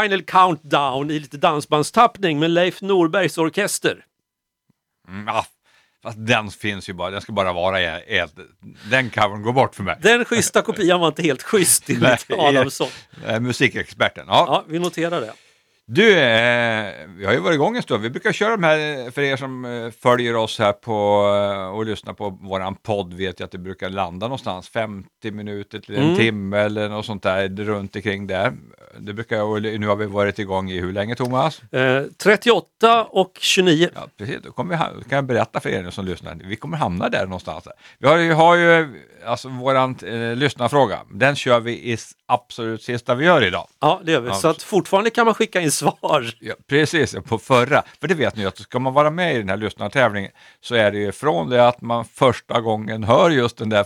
Final Countdown i lite dansbandstappning med Leif Norbergs orkester. Mm, ja, fast den finns ju bara, den ska bara vara i ett. Den covern går bort för mig. Den schyssta kopian var inte helt schysst enligt. Adamsson. Eh, Musikexperten. Ja. Ja, vi noterar det. Du, eh, vi har ju varit igång en stund. Vi brukar köra de här, för er som eh, följer oss här på eh, och lyssnar på våran podd vet jag att det brukar landa någonstans 50 minuter till en Mm. timme eller något sånt där runt omkring där. Det brukar, och nu har vi varit igång i hur länge Thomas? Eh, 38 och 29. Ja, precis. Då kommer vi, ha- kan jag berätta för er som lyssnar. Vi kommer hamna där någonstans. Vi har ju, har ju alltså våran eh, lyssnarfråga. Den kör vi i absolut sista vi gör idag. Ja, det gör vi. Ja. Så att fortfarande kan man skicka in svar. Ja, precis, på förra. För det vet ni att ska man vara med i den här lyssnartävlingen så är det ju från det att man första gången hör just den där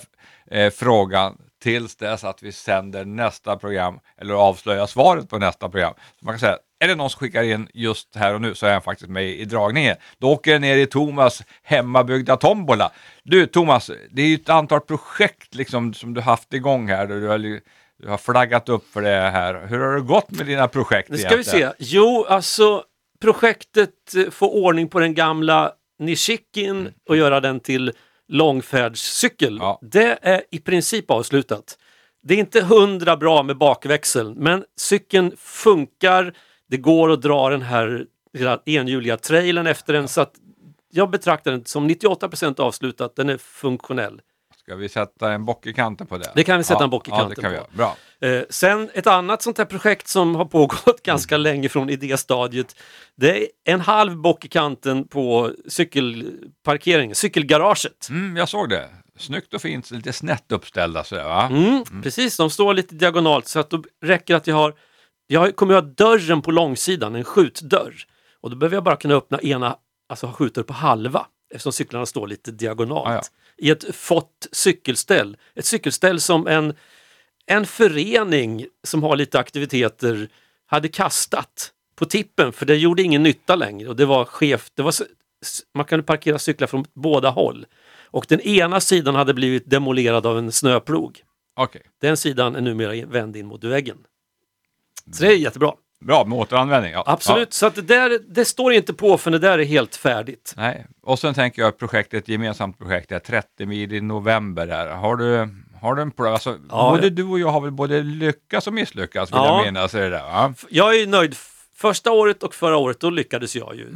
eh, frågan tills dess att vi sänder nästa program eller avslöjar svaret på nästa program. Så man kan säga, är det någon som skickar in just här och nu så är han faktiskt med i dragningen. Då åker det ner i Thomas hemmabyggda tombola. Du Thomas, det är ju ett antal projekt liksom som du haft igång här. Du har, du har flaggat upp för det här. Hur har det gått med dina projekt Nu ska vi egentligen? se. Jo, alltså projektet eh, få ordning på den gamla Nishikin och göra den till långfärdscykel. Ja. Det är i princip avslutat. Det är inte hundra bra med bakväxeln, men cykeln funkar. Det går att dra den här enhjuliga trailern efter den så att jag betraktar den som 98% avslutat. Den är funktionell. Ska vi sätta en bock i kanten på det? Det kan vi sätta en bock i Ja, kanten vi på. Bra. Eh, sen ett annat sånt här projekt som har pågått ganska länge från idéstadiet. Det är en halv bock i kanten på cykelparkeringen, cykelgaraget. Mm, jag såg det. Snyggt och fint, lite snett uppställda sådär va? Mm, Precis, de står lite diagonalt så att då räcker att jag har jag kommer ju ha dörren på långsidan, en skjutdörr. Och då behöver jag bara kunna öppna ena, alltså ha skjutdörr på halva eftersom cyklarna står lite diagonalt. Ah, ja. I ett fått cykelställ. Ett cykelställ som en, en förening som har lite aktiviteter hade kastat på tippen för det gjorde ingen nytta längre och det var skevt. Det var, man kunde parkera cyklar från båda håll. Och den ena sidan hade blivit demolerad av en snöplog. Okej, Den sidan är numera vänd in mot väggen. Så det är jättebra. Bra med återanvändning. Ja. Absolut, så att det där, det står inte på för det där är helt färdigt. Ja. Nej. Och sen tänker jag projektet, ett gemensamt projekt, det är 30 mil i november här. Har du, har du en plan? Alltså, Ja, både ja. du och jag har väl både lyckats och misslyckats vill Ja. jag är det där, va? Jag är nöjd. Första året och förra året, då lyckades jag ju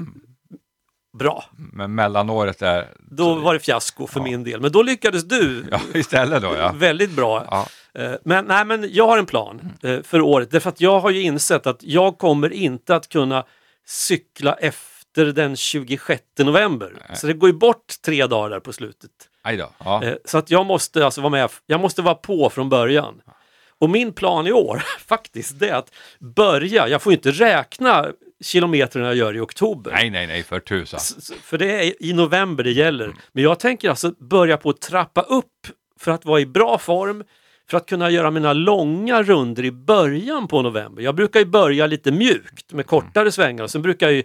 bra. Men mellanåret där, Då var det fiasko för min del. Men då lyckades du ja istället då ja. väldigt bra. ja. Eh, Men, nej, men jag har en plan eh, för året. Därför att jag har ju insett att jag kommer inte att kunna cykla efter den 26 november. Så det går ju bort tre dagar där på slutet. Ja. Eh, Så att jag måste alltså vara med, jag måste vara på från början. Och min plan i år faktiskt det är att börja, jag får ju inte räkna kilometerna jag gör i oktober. Nej, nej, nej, för tusan. För det är i november det gäller. Men jag tänker alltså börja på att trappa upp för att vara i bra form, för att kunna göra mina långa runder i början på november. Jag brukar ju börja lite mjukt med kortare svängar och sen brukar jag ju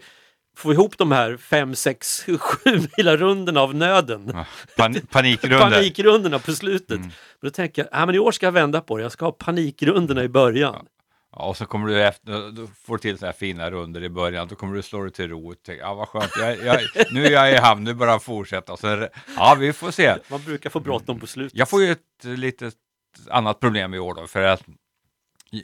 få ihop de här 5, 6, 7 mila rundorna av nöden. Pan panikrunder. Panikrundorna på slutet. Men då tänker jag, ah, men i år ska jag vända på det. Jag ska ha panikrundorna i början. Ja, och så kommer du efter, då får du till så här fina runder i början, då kommer du slå dig till ro. och tänka, Ja, vad skönt, jag, jag, nu är jag i hamn, nu bara fortsätta. Och sen, ja, vi får se. Man brukar få bråttom på slutet. Jag får ju ett litet annat problem i år då, för att eh,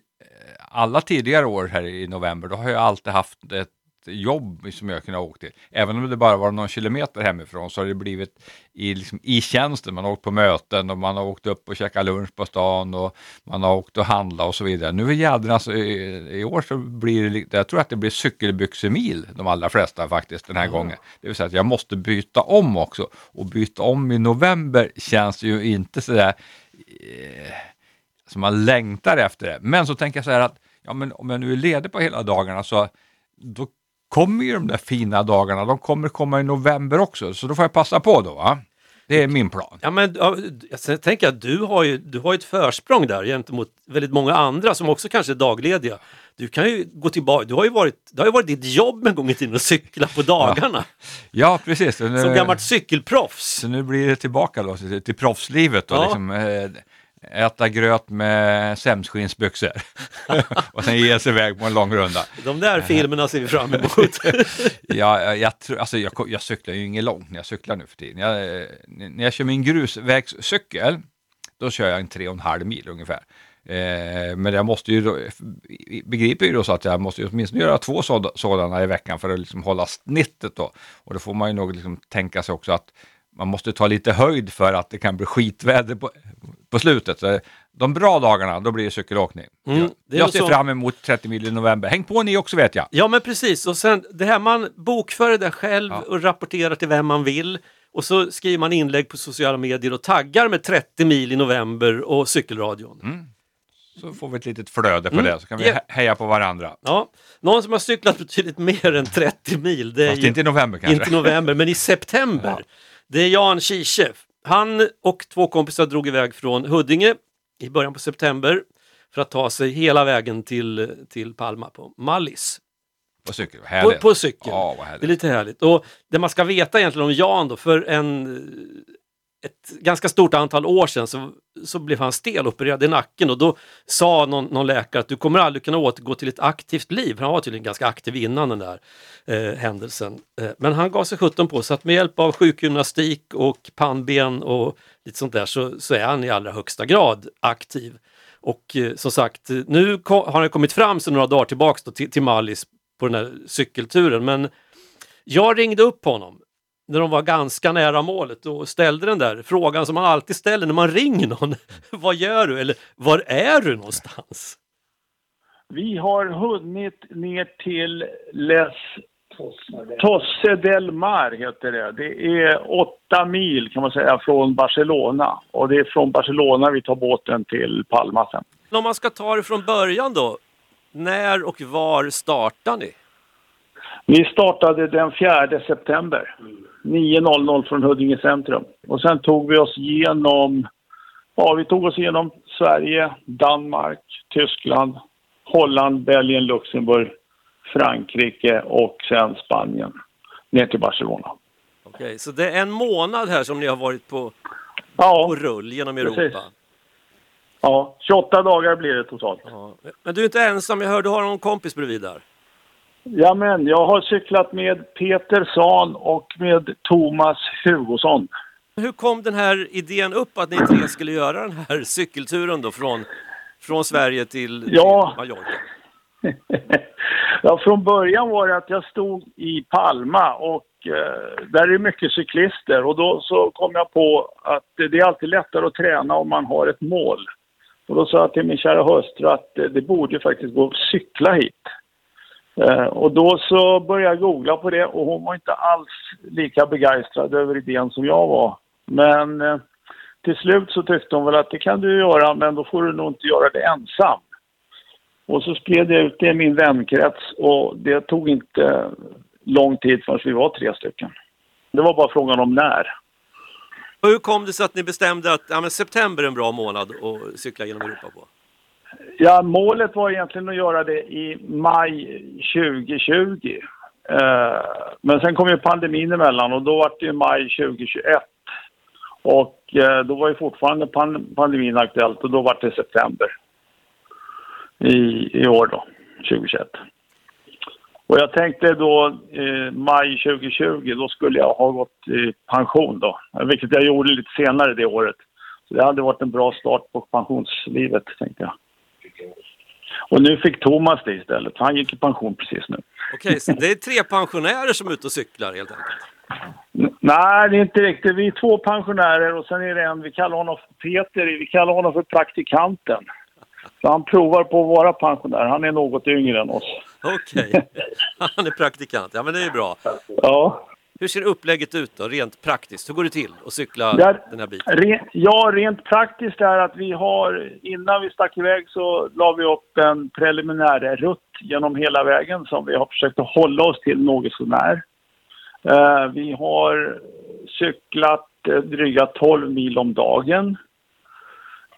alla tidigare år här i november, då har jag alltid haft ett jobb som jag kunnat åka till. Även om det bara var någon kilometer hemifrån så har det blivit i, liksom, i tjänsten. Man har åkt på möten och man har åkt upp och käkat lunch på stan och man har åkt och handlat och så vidare. Nu är jädrans, alltså, i, i år så blir det, jag tror att det blir cykelbyxemil de allra flesta faktiskt den här gången. Det vill säga att jag måste byta om också och byta om i november känns ju inte sådär eh, som man längtar efter det. Men så tänker jag så här att ja, men om jag nu är ledig på hela dagarna så då kommer ju de där fina dagarna, de kommer komma i november också, så då får jag passa på då. Va? Det är min plan. Ja, men, ja, jag tänker att du har ju du har ju ett försprång där gentemot väldigt många andra som också kanske är daglediga. Du kan ju gå tillbaka, du har ju varit, det har ju varit ditt jobb en gång i tiden att cykla på dagarna. Ja, precis. Så nu, Som gammalt cykelproffs. så nu blir det tillbaka då, till, proffslivet. Då, Ja. liksom, eh, äta gröt med sämskinnsbyxor och sen ge sig iväg på en lång runda. De där filmerna ser vi fram emot. Ja, jag, jag, tror- alltså jag, jag cyklar ju inget långt när jag cyklar nu för tiden. Jag, eh, när jag kör min grusvägscykel, då kör jag en tre och en halv mil ungefär. Eh, men jag måste ju då, begriper ju då så att jag måste ju åtminstone göra två såd- sådana i veckan för att liksom hålla snittet då. Och då får man ju nog liksom tänka sig också att man måste ta lite höjd för att det kan bli skitväder på, på slutet. Så de bra dagarna, då blir det cykelåkning. Mm, det jag ser så- fram emot 30 mil i november. Häng på ni också vet jag. Ja men precis och sen det här man bokför det där själv Ja. och rapporterar till vem man vill och så skriver man inlägg på sociala medier och taggar med 30 mil i november och cykelradion. Så får vi ett litet flöde på Mm. det, så kan vi he- heja på varandra. Ja, någon som har cyklat betydligt mer än 30 mil, det är Fast ju inte i november kanske. inte i november men i september. Ja. Det är Jan Kiche. Han och två kompisar drog iväg från Huddinge i början på september för att ta sig hela vägen till, till Palma på Mallis. På cykel, vad På, härligt. på cykel. Ja, vad Det är härligt. lite härligt. Och det man ska veta egentligen om Jan då, för en, ett ganska stort antal år sedan så, så blev han stelopererad i nacken och då sa någon, någon läkare att du kommer aldrig kunna återgå till ett aktivt liv. Han var tydligen ganska aktiv innan den där eh, händelsen. Eh, men han gav sig 17 på så att med hjälp av sjukgymnastik och pannben och lite sånt där så, så är han i allra högsta grad aktiv. Och eh, som sagt, nu har han kommit fram sedan några dagar tillbaks då, till, till Mallis på den här cykelturen. Men jag ringde upp honom när de var ganska nära målet och ställde den där frågan som man alltid ställer när man ringer någon. Vad gör du? Eller var är du någonstans? Vi har hunnit ner till Les Tosse del Mar heter det. Det är åtta mil kan man säga från Barcelona. Och det är från Barcelona vi tar båten till Palma sen. Om man ska ta det från början då. När och var startar ni? Vi startade den 4 september. 9.00 från Huddinge centrum. Och sen tog vi oss igenom, ja vi tog oss igenom Sverige, Danmark, Tyskland, Holland, Belgien, Luxemburg, Frankrike och sen Spanien. Ner till Barcelona. Okej, så det är en månad här som ni har varit på, på Ja, rull genom Precis. Europa. ja, 28 dagar blir det totalt. Ja. Men du är inte ensam, jag hör du har någon kompis bredvid där. Ja, men jag har cyklat med Peter Sahn och med Thomas Hugosson. Hur kom den här idén upp att ni tre skulle göra den här cykelturen då från, från Sverige till, Ja. till Mallorca? ja, från början var det att jag stod i Palma och eh, där är mycket cyklister och då så kom jag på att det är alltid lättare att träna om man har ett mål. Och då sa jag till min kära hustru att det borde ju faktiskt gå att cykla hit. Eh, och då så började jag googla på det och hon var inte alls lika begeistrad över idén som jag var. Men eh, till slut så tyckte hon väl att det kan du göra men då får du nog inte göra det ensam. Och så spred jag ut det i min vänkrets och det tog inte lång tid förrän vi var tre stycken. Det var bara frågan om när. Och hur kom det sig att ni bestämde att ja, men september är en bra månad att cykla genom Europa på? Ja, målet var egentligen att göra det i maj 2020. Eh, men sen kom ju pandemin emellan och då var det ju maj 2021. Och eh, då var ju fortfarande pan- pandemin aktuellt och då var det september i, i år då, 2021. Och jag tänkte då eh, maj 2020, då skulle jag ha gått i pension då. Vilket jag gjorde lite senare det året. Så det hade varit en bra start på pensionslivet, tänkte jag. Och nu fick Thomas det istället, han gick i pension precis nu. Okej, så det är tre pensionärer som är ute och cyklar helt enkelt? Nej, det är inte riktigt. Vi är två pensionärer och sen är det en, vi kallar honom för Peter, vi kallar honom för praktikanten. Så han provar på att vara pensionär. Han är något yngre än oss. Okej, han är praktikant. Ja men det är bra. Ja, Hur ser upplägget ut då, rent praktiskt? Hur går det till att cykla Där- den här biten? re, ja, rent praktiskt är att vi har, innan vi stack iväg så la vi upp en preliminär rutt genom hela vägen som vi har försökt att hålla oss till något sånär. Eh, vi har cyklat eh, dryga 12 mil om dagen.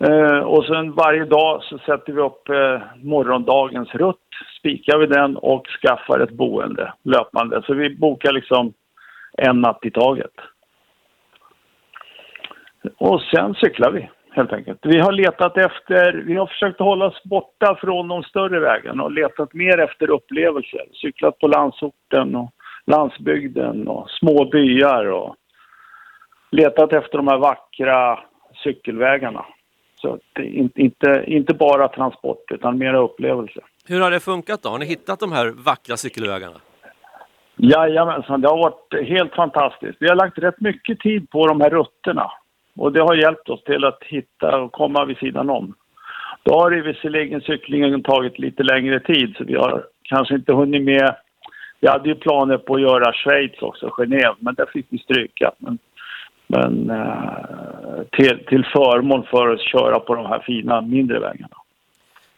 Eh, och sen varje dag så sätter vi upp eh, morgondagens rutt, spikar vi den och skaffar ett boende löpande. Så vi bokar liksom en natt i taget. Och sen cyklar vi helt enkelt. Vi har letat efter, vi har försökt hålla oss borta från de större vägarna och letat mer efter upplevelser. Cyklat på landsorten och landsbygden och små byar och letat efter de här vackra cykelvägarna. Så att det är inte, inte, inte bara transport utan mera upplevelse. Hur har det funkat då? Har ni hittat de här vackra cykelvägarna? Jajamensan, det har varit helt fantastiskt. Vi har lagt rätt mycket tid på de här rutterna och det har hjälpt oss till att hitta och komma vid sidan om. Då har det visserligen cyklingen tagit lite längre tid så vi har kanske inte hunnit med. Vi hade ju planer på att göra Schweiz också, Genève, men där fick vi stryka. Men, men eh, till, till förmån för att köra på de här fina mindre vägarna.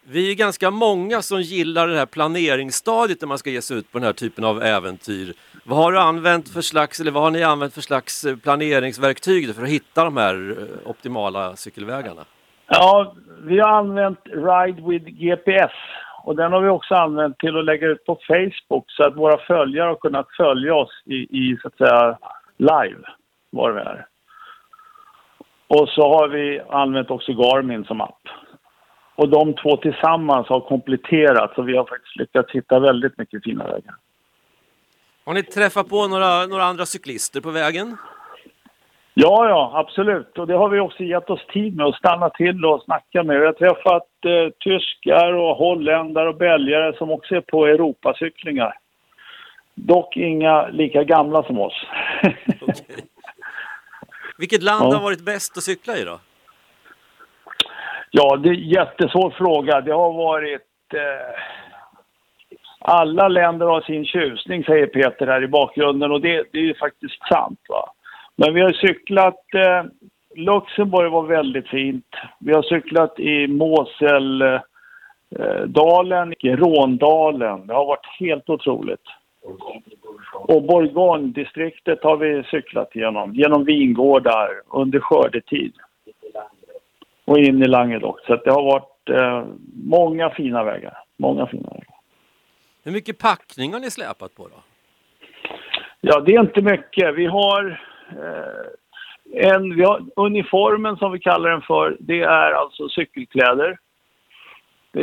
Vi är ganska många som gillar det här planeringsstadiet när man ska ge sig ut på den här typen av äventyr. Vad har du använt för slags, eller vad har ni använt för slags eh, planeringsverktyg för att hitta de här eh, optimala cykelvägarna? Ja, vi har använt Ride with GPS och den har vi också använt till att lägga ut på Facebook så att våra följare har kunnat följa oss i, i så att säga live var vi är. Och så har vi använt också Garmin som app. Och de två tillsammans har kompletterat så vi har faktiskt lyckats hitta väldigt mycket fina vägar. Har ni träffat på några, några andra cyklister på vägen? Ja, ja, absolut. Och det har vi också gett oss tid med att stanna till och snacka med. Vi har träffat eh, tyskar och holländare och belgare som också är på Europacyklingar. Dock inga lika gamla som oss. Okej. Vilket land Ja. har varit bäst att cykla i då? Ja, det är en jättesvår fråga. Det har varit... Eh, alla länder har sin tjusning, säger Peter här i bakgrunden och det, det är ju faktiskt sant. Va? Men vi har cyklat... Eh, Luxemburg var väldigt fint. Vi har cyklat i Moseldalen, eh, i Råndalen. Det har varit helt otroligt. Och Bourgogne-distriktet har vi cyklat genom, genom vingårdar under skördetid och in i Languedoc. Så det har varit eh, många fina vägar. Många fina vägar. Hur mycket packning har ni släpat på då? Ja, det är inte mycket. Vi har, eh, en, vi har uniformen som vi kallar den för. Det är alltså cykelkläder.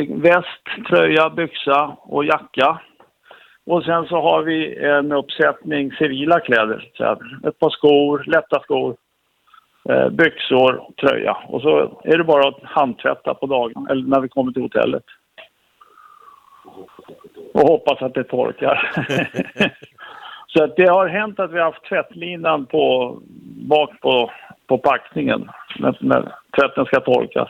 Väst, tröja, byxa och jacka. Och sen så har vi en uppsättning civila kläder. Så här, ett par skor, lätta skor, eh, byxor, tröja. Och så är det bara att handtvätta på dagen, eller när vi kommer till hotellet. Och hoppas att det torkar. så att det har hänt att vi har haft tvättlinan på, bak på, på packningen när, när tvätten ska torkas.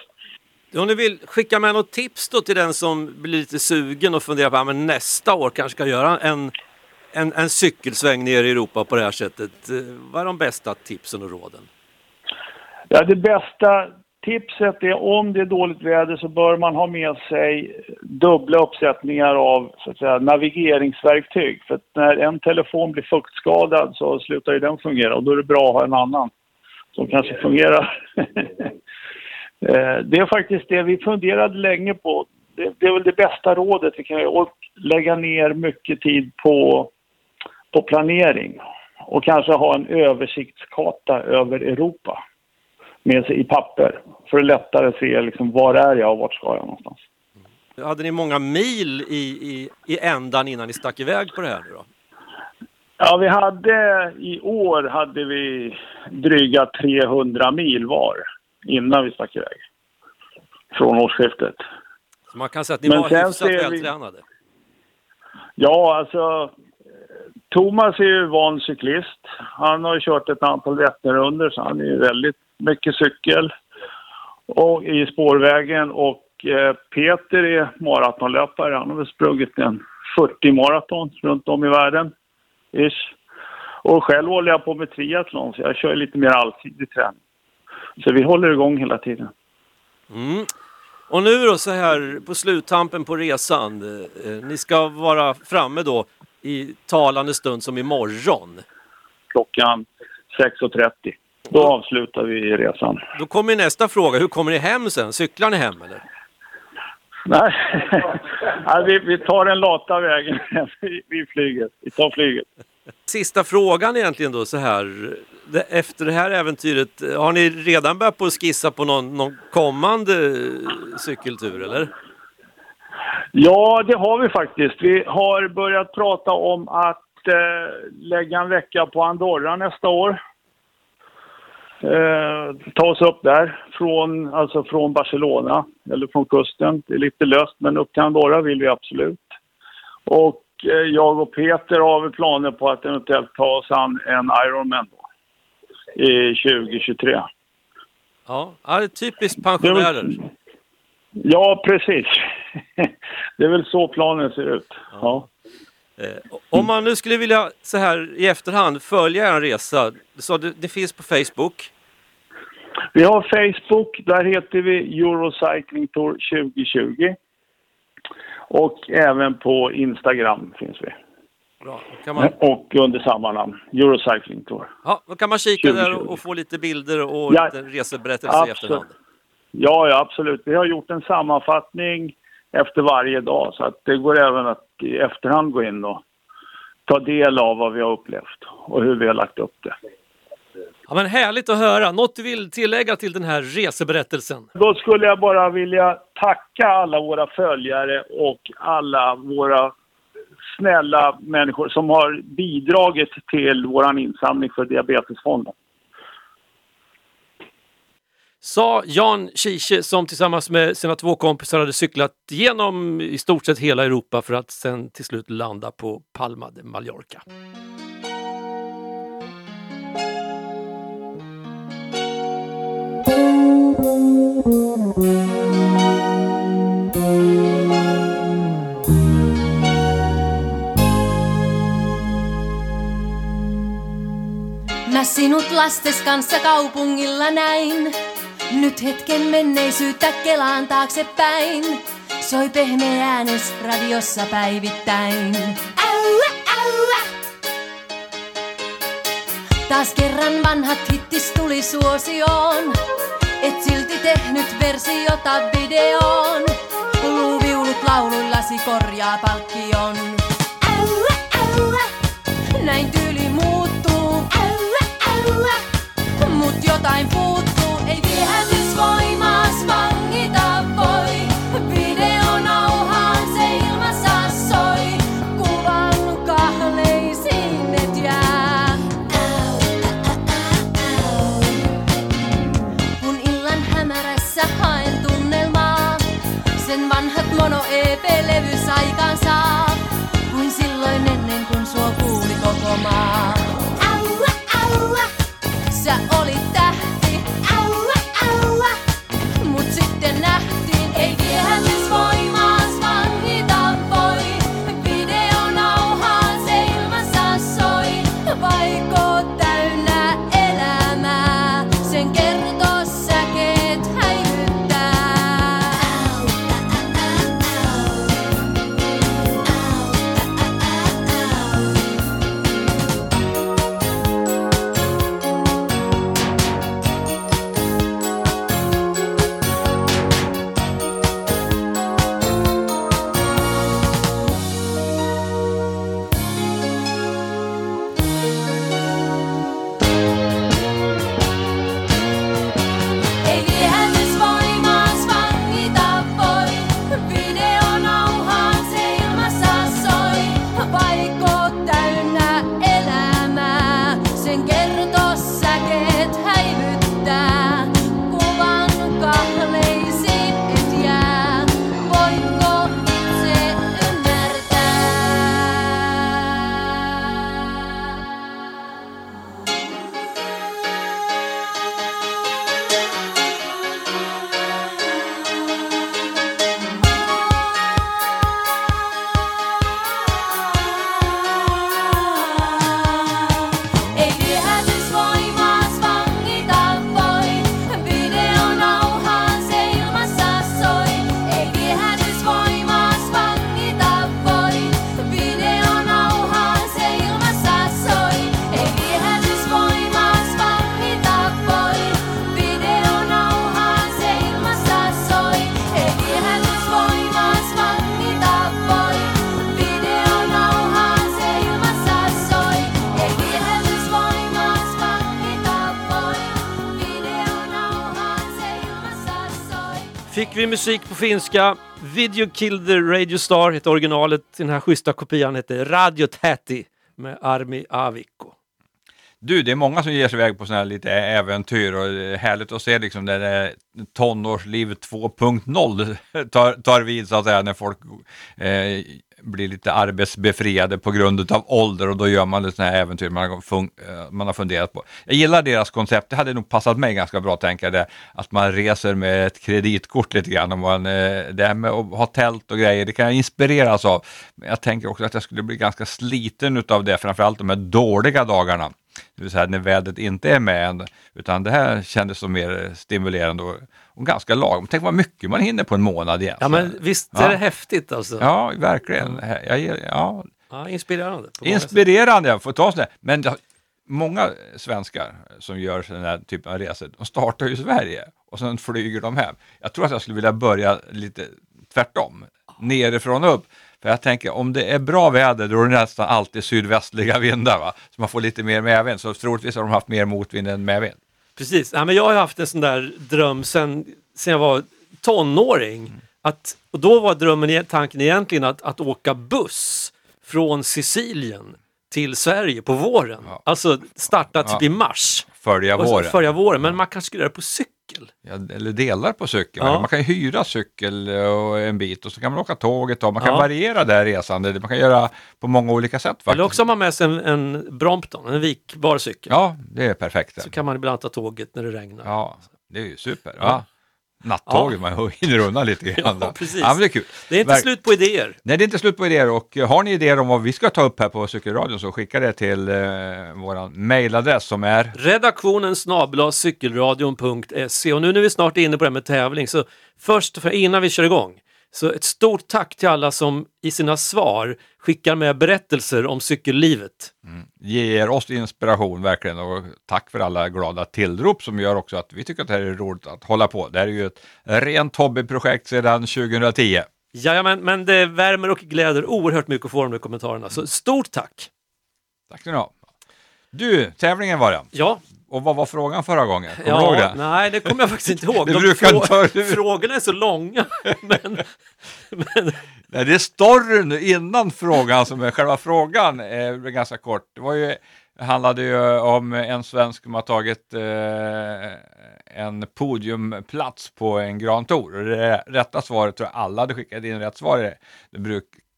Om ni vill skicka med något tips då till den som blir lite sugen och funderar på att men nästa år kanske ska göra en, en, en cykelsväng ner i Europa på det här sättet. Eh, vad är de bästa tipsen och råden? Ja, det bästa tipset är om det är dåligt väder så bör man ha med sig dubbla uppsättningar av så att säga, navigeringsverktyg. För att när en telefon blir fuktskadad så slutar ju den fungera och då är det bra att ha en annan som kanske fungerar. Eh, det är faktiskt det vi funderade länge på. Det, det är väl det bästa rådet vi kan göra och lägga ner mycket tid på, på planering och kanske ha en översiktskarta över Europa med sig i papper för att lättare se liksom, var är jag och vart ska jag någonstans. Hade ni många mil i, i, i ändan innan ni stack iväg på det här nu då? Ja, vi hade i år hade vi dryga 300 mil var innan vi stack iväg. Från årsskiftet. Så man kan säga att ni Men var hyfsat vi- vältränade. Ja, alltså Thomas är ju van cyklist. Han har ju kört ett antal Vätternrundor så han är ju väldigt mycket cykel och i spårvägen. Och eh, Peter är maratonlöpare. Han har väl sprungit en 40 maraton runt om i världen. Ish. Och själv håller jag på med triathlon så jag kör lite mer allsidig träning. Så vi håller igång hela tiden. Mm. Och nu då så här på sluttampen på resan. Eh, eh, ni ska vara framme då i talande stund som imorgon. Klockan 6.30. Då avslutar vi resan. Då kommer nästa fråga. Hur kommer ni hem sen? Cyklar ni hem eller? Nej, ja, vi, vi tar den lata vägen vid, vid flyget. Vi tar flyget. Sista frågan egentligen då så här. Efter det här äventyret, har ni redan börjat på att skissa på någon, någon kommande eh, cykeltur eller? Ja, det har vi faktiskt. Vi har börjat prata om att eh, lägga en vecka på Andorra nästa år. Eh, ta oss upp där, från, alltså från Barcelona, eller från kusten. Det är lite löst, men upp till Andorra vill vi absolut. Och eh, jag och Peter har väl planer på att eventuellt ta oss an en Ironman då, i 2023. Ja, ja det är typiskt pensionärer. Ja, precis. det är väl så planen ser ut. Ja. Eh, Om man nu skulle vilja så här i efterhand följa en resa, så det, det finns på Facebook. Vi har Facebook, där heter vi Eurocycling Tour 2020. Och även på Instagram finns vi. Bra, man, Och under samma namn, Eurocycling Tour. ja, då kan man kika där 2020. och, och få lite bilder och Ja, lite reseberättelse i absolut. efterhand. Ja, ja, absolut. Vi har gjort en sammanfattning efter varje dag så att det går även att i efterhand gå in och ta del av vad vi har upplevt och hur vi har lagt upp det. Ja, men härligt att höra. Något du vill tillägga till den här reseberättelsen? Då skulle jag bara vilja tacka alla våra följare och alla våra snälla människor som har bidragit till vår insamling för Diabetesfonden. Sa Jan Kiche som tillsammans med sina två kompisar hade cyklat genom i stort sett hela Europa för att sen till slut landa på Palma de Mallorca. Mä sinut lastes kanssa kaupungilla näin. Nyt hetken menneisyyttä kelaan taaksepäin. Soi pehmeä äänes radiossa päivittäin. Ällä, ällä. Taas kerran vanhat hittis tuli suosioon. Et silti tehnyt versiota videoon. Luuviulut lauluillasi korjaa palkkion. Ällä, ällä. Näin tyyli muuttuu. Ällä, ällä. Mut jotain puuttuu. baby. Vi musik på finska. Video Killed the Radio Star heter originalet. Den här schyssta kopian heter Radio Täti med Armi Avikko. Du, det är många som ger sig iväg på sådana här lite äventyr och det är härligt att se liksom när det tonårslivet 2.0 tar, tar vid så att säga när folk eh, blir lite arbetsbefriade på grund av ålder och då gör man lite sådana här äventyr man har, eh, man har funderat på. Jag gillar deras koncept, det hade nog passat mig ganska bra tänker jag, det, att man reser med ett kreditkort lite grann. Och man, eh, det här med att ha tält och grejer, det kan jag inspireras av. Men jag tänker också att jag skulle bli ganska sliten utav det, framförallt de här dåliga dagarna. Det vill säga när vädret inte är med än, utan det här kändes som mer stimulerande och, och ganska lagom. Tänk vad mycket man hinner på en månad Ja egentligen. men visst Ja. är det häftigt alltså. Ja, verkligen. Jag, ja, Ja, inspirerande. inspirerande, får ta sådär. Men det, många svenskar som gör den här typen av resor, de startar ju i Sverige och sen flyger de hem. Jag tror att jag skulle vilja börja lite tvärtom, nerifrån och upp. För jag tänker, om det är bra väder, då är det nästan alltid sydvästliga vindar, va? så man får lite mer medvind. Så troligtvis har de haft mer motvind än medvind. Precis, ja, men jag har haft en sån där dröm sen, sen jag var tonåring. Att, och då var drömmen, e- tanken egentligen att, att åka buss från Sicilien till Sverige på våren. Ja. Alltså starta typ Ja. i mars. Följa våren. Följa våren, men man göra det på cykel. Ja, eller delar på cykel. Ja. Man kan ju hyra cykel och en bit och så kan man åka tåget och man kan Ja. variera det här resandet. Man kan göra på många olika sätt faktiskt. Eller också har man med sig en, en Brompton, en vikbar cykel. Ja, det är perfekt. Så kan man ibland ta tåget när det regnar. Ja, det är ju super. Ja. Nattåget, man hinner undan lite grann. Ja, precis. Ja, det är kul. Det är inte Verk- slut på idéer. Nej, det är inte slut på idéer och eh, har ni idéer om vad vi ska ta upp här på Cykelradion så skicka det till eh, våran mailadress som är Redaktionen cykelradion.se och nu när vi snart är inne på det här med tävling så först, för innan vi kör igång, så ett stort tack till alla som i sina svar skickar med berättelser om cykellivet. ger oss inspiration verkligen och tack för alla glada tillrop som gör också att vi tycker att det här är roligt att hålla på. Det här är ju ett rent hobbyprojekt sedan 2010. Jajamän, men det värmer och gläder oerhört mycket att få de där kommentarerna, så stort tack! Tack ska ni ha. Du, tävlingen var det. Ja, Och vad var frågan förra gången? Kommer du ihåg ja det? nej det kommer jag faktiskt inte ihåg. Det De brukar inte- Frågorna är så långa. men, men, Nej, det är storyn innan frågan som är själva frågan är ganska kort. Det var ju, handlade ju om en svensk som har tagit eh, en podiumplats på en Grand Tour. Det rätta svaret tror jag alla hade skickat in rätt svar. i Det, det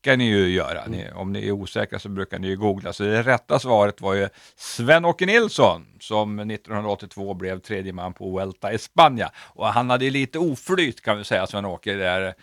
brukar ni ju göra. Ni, om ni är osäkra så brukar ni ju googla. Så det rätta svaret var ju Sven-Åke Nilsson som 1982 blev tredje man på Vuelta i Spanien. Och han hade ju lite oflyt kan vi säga, Sven-Åke, där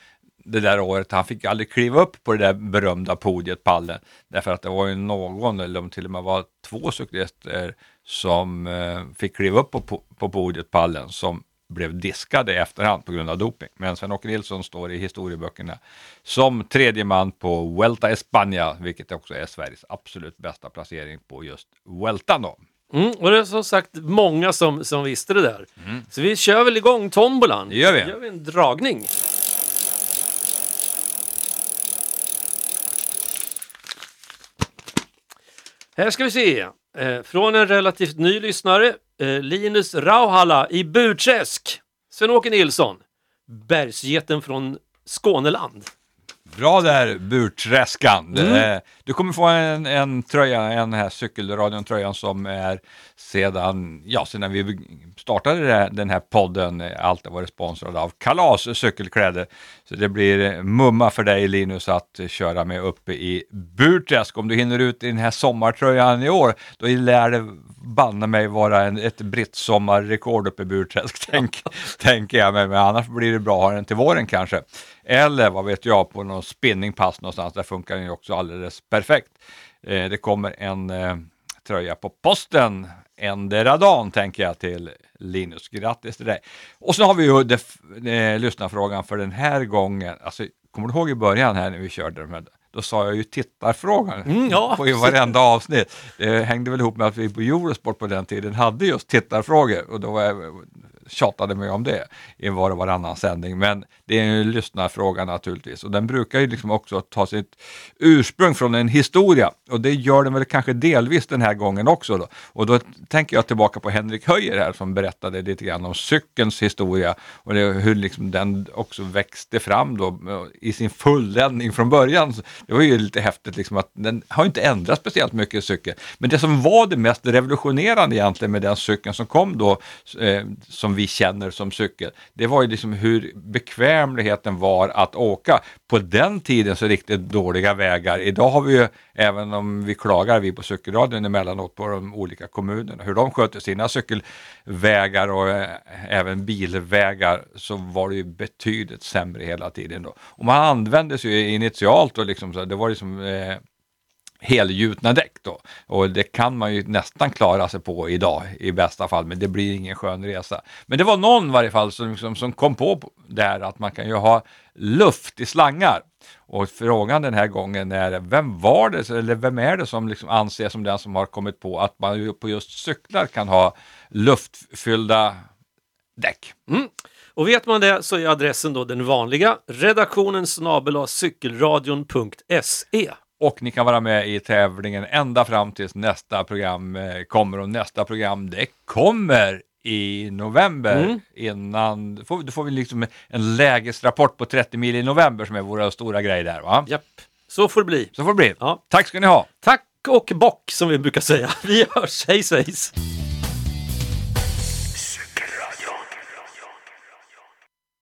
det där året. Han fick aldrig kliva upp på det där berömda podiet, pallen, därför att det var ju någon, eller om till och med var två cyklister som eh, fick kliva upp på, på podiet, pallen, som blev diskade i efterhand på grund av doping. Men Sven-Åke Nilsson står i historieböckerna som tredje man på Vuelta España, vilket också är Sveriges absolut bästa placering på just Vueltan då. mm, och det är som sagt många som, som visste det där. Så vi kör väl igång tombolan. Det gör vi. gör vi en dragning. Här ska vi se. Eh, från en relativt ny lyssnare, eh, Linus Rauhala i Burträsk. Sven-Åke Nilsson, bergsgeten från Skåneland. Bra där Burträskan. Mm. Eh, Du kommer få en, en tröja, en här cykelradion-tröjan som är sedan, ja, sedan vi startade den här podden, alltid varit sponsrad av Kalas cykelkläder. Så det blir mumma för dig Linus att köra med uppe i Burträsk. Om du hinner ut i den här sommartröjan i år, då lär det banne mig vara en, ett britt sommarrekord uppe i Burträsk, tänk, tänker jag. Men, men annars blir det bra att ha den till våren kanske. Eller vad vet jag, på någon spinningpass någonstans, där funkar den ju också alldeles perfekt. Eh, det kommer en eh, tröja på posten endera dagen tänker jag till Linus. Grattis till dig! Och så har vi ju eh, lyssnarfrågan för den här gången. Alltså, kommer du ihåg i början här när vi körde de här? Då sa jag ju tittarfrågan Mm, ja. på i varenda avsnitt. Det hängde väl ihop med att vi på Eurosport på den tiden hade just tittarfrågor och då var jag, tjatade mig om det i var och varannan sändning. Men det är en lyssnarfråga naturligtvis och den brukar ju liksom också ta sitt ursprung från en historia och det gör den väl kanske delvis den här gången också. Då. Och då tänker jag tillbaka på Henrik Höjer här som berättade lite grann om cykelns historia och det, hur liksom den också växte fram då i sin fulländning från början. Det var ju lite häftigt liksom att den har inte ändrats speciellt mycket cykel. Men det som var det mest revolutionerande egentligen med den cykeln som kom då eh, som vi känner som cykel, det var ju liksom hur bekvämligheten var att åka. På den tiden så riktigt dåliga vägar. Idag har vi ju, även om vi klagar vi på cykelradion emellanåt på de olika kommunerna, hur de sköter sina cykelvägar och eh, även bilvägar så var det ju betydligt sämre hela tiden då. Och man använde sig ju initialt och liksom så, det var liksom eh, helgjutna däck då. Och det kan man ju nästan klara sig på idag i bästa fall, men det blir ingen skön resa. Men det var någon i varje fall som, som, som kom på där att man kan ju ha luft i slangar. Och frågan den här gången är, vem var det, eller vem är det som liksom anses som den som har kommit på att man på just cyklar kan ha luftfyllda däck? Mm. Och vet man det så är adressen då den vanliga redaktionen cykelradion.se. Och ni kan vara med i tävlingen ända fram tills nästa program eh, kommer och nästa program det kommer i november Mm. innan, då får, då får vi liksom en lägesrapport på 30 mil i november som är våra stora grejer där va? Japp, så får det bli. Så får det bli. Ja. Tack ska ni ha! Tack och bock som vi brukar säga. Vi hörs, hej svejs!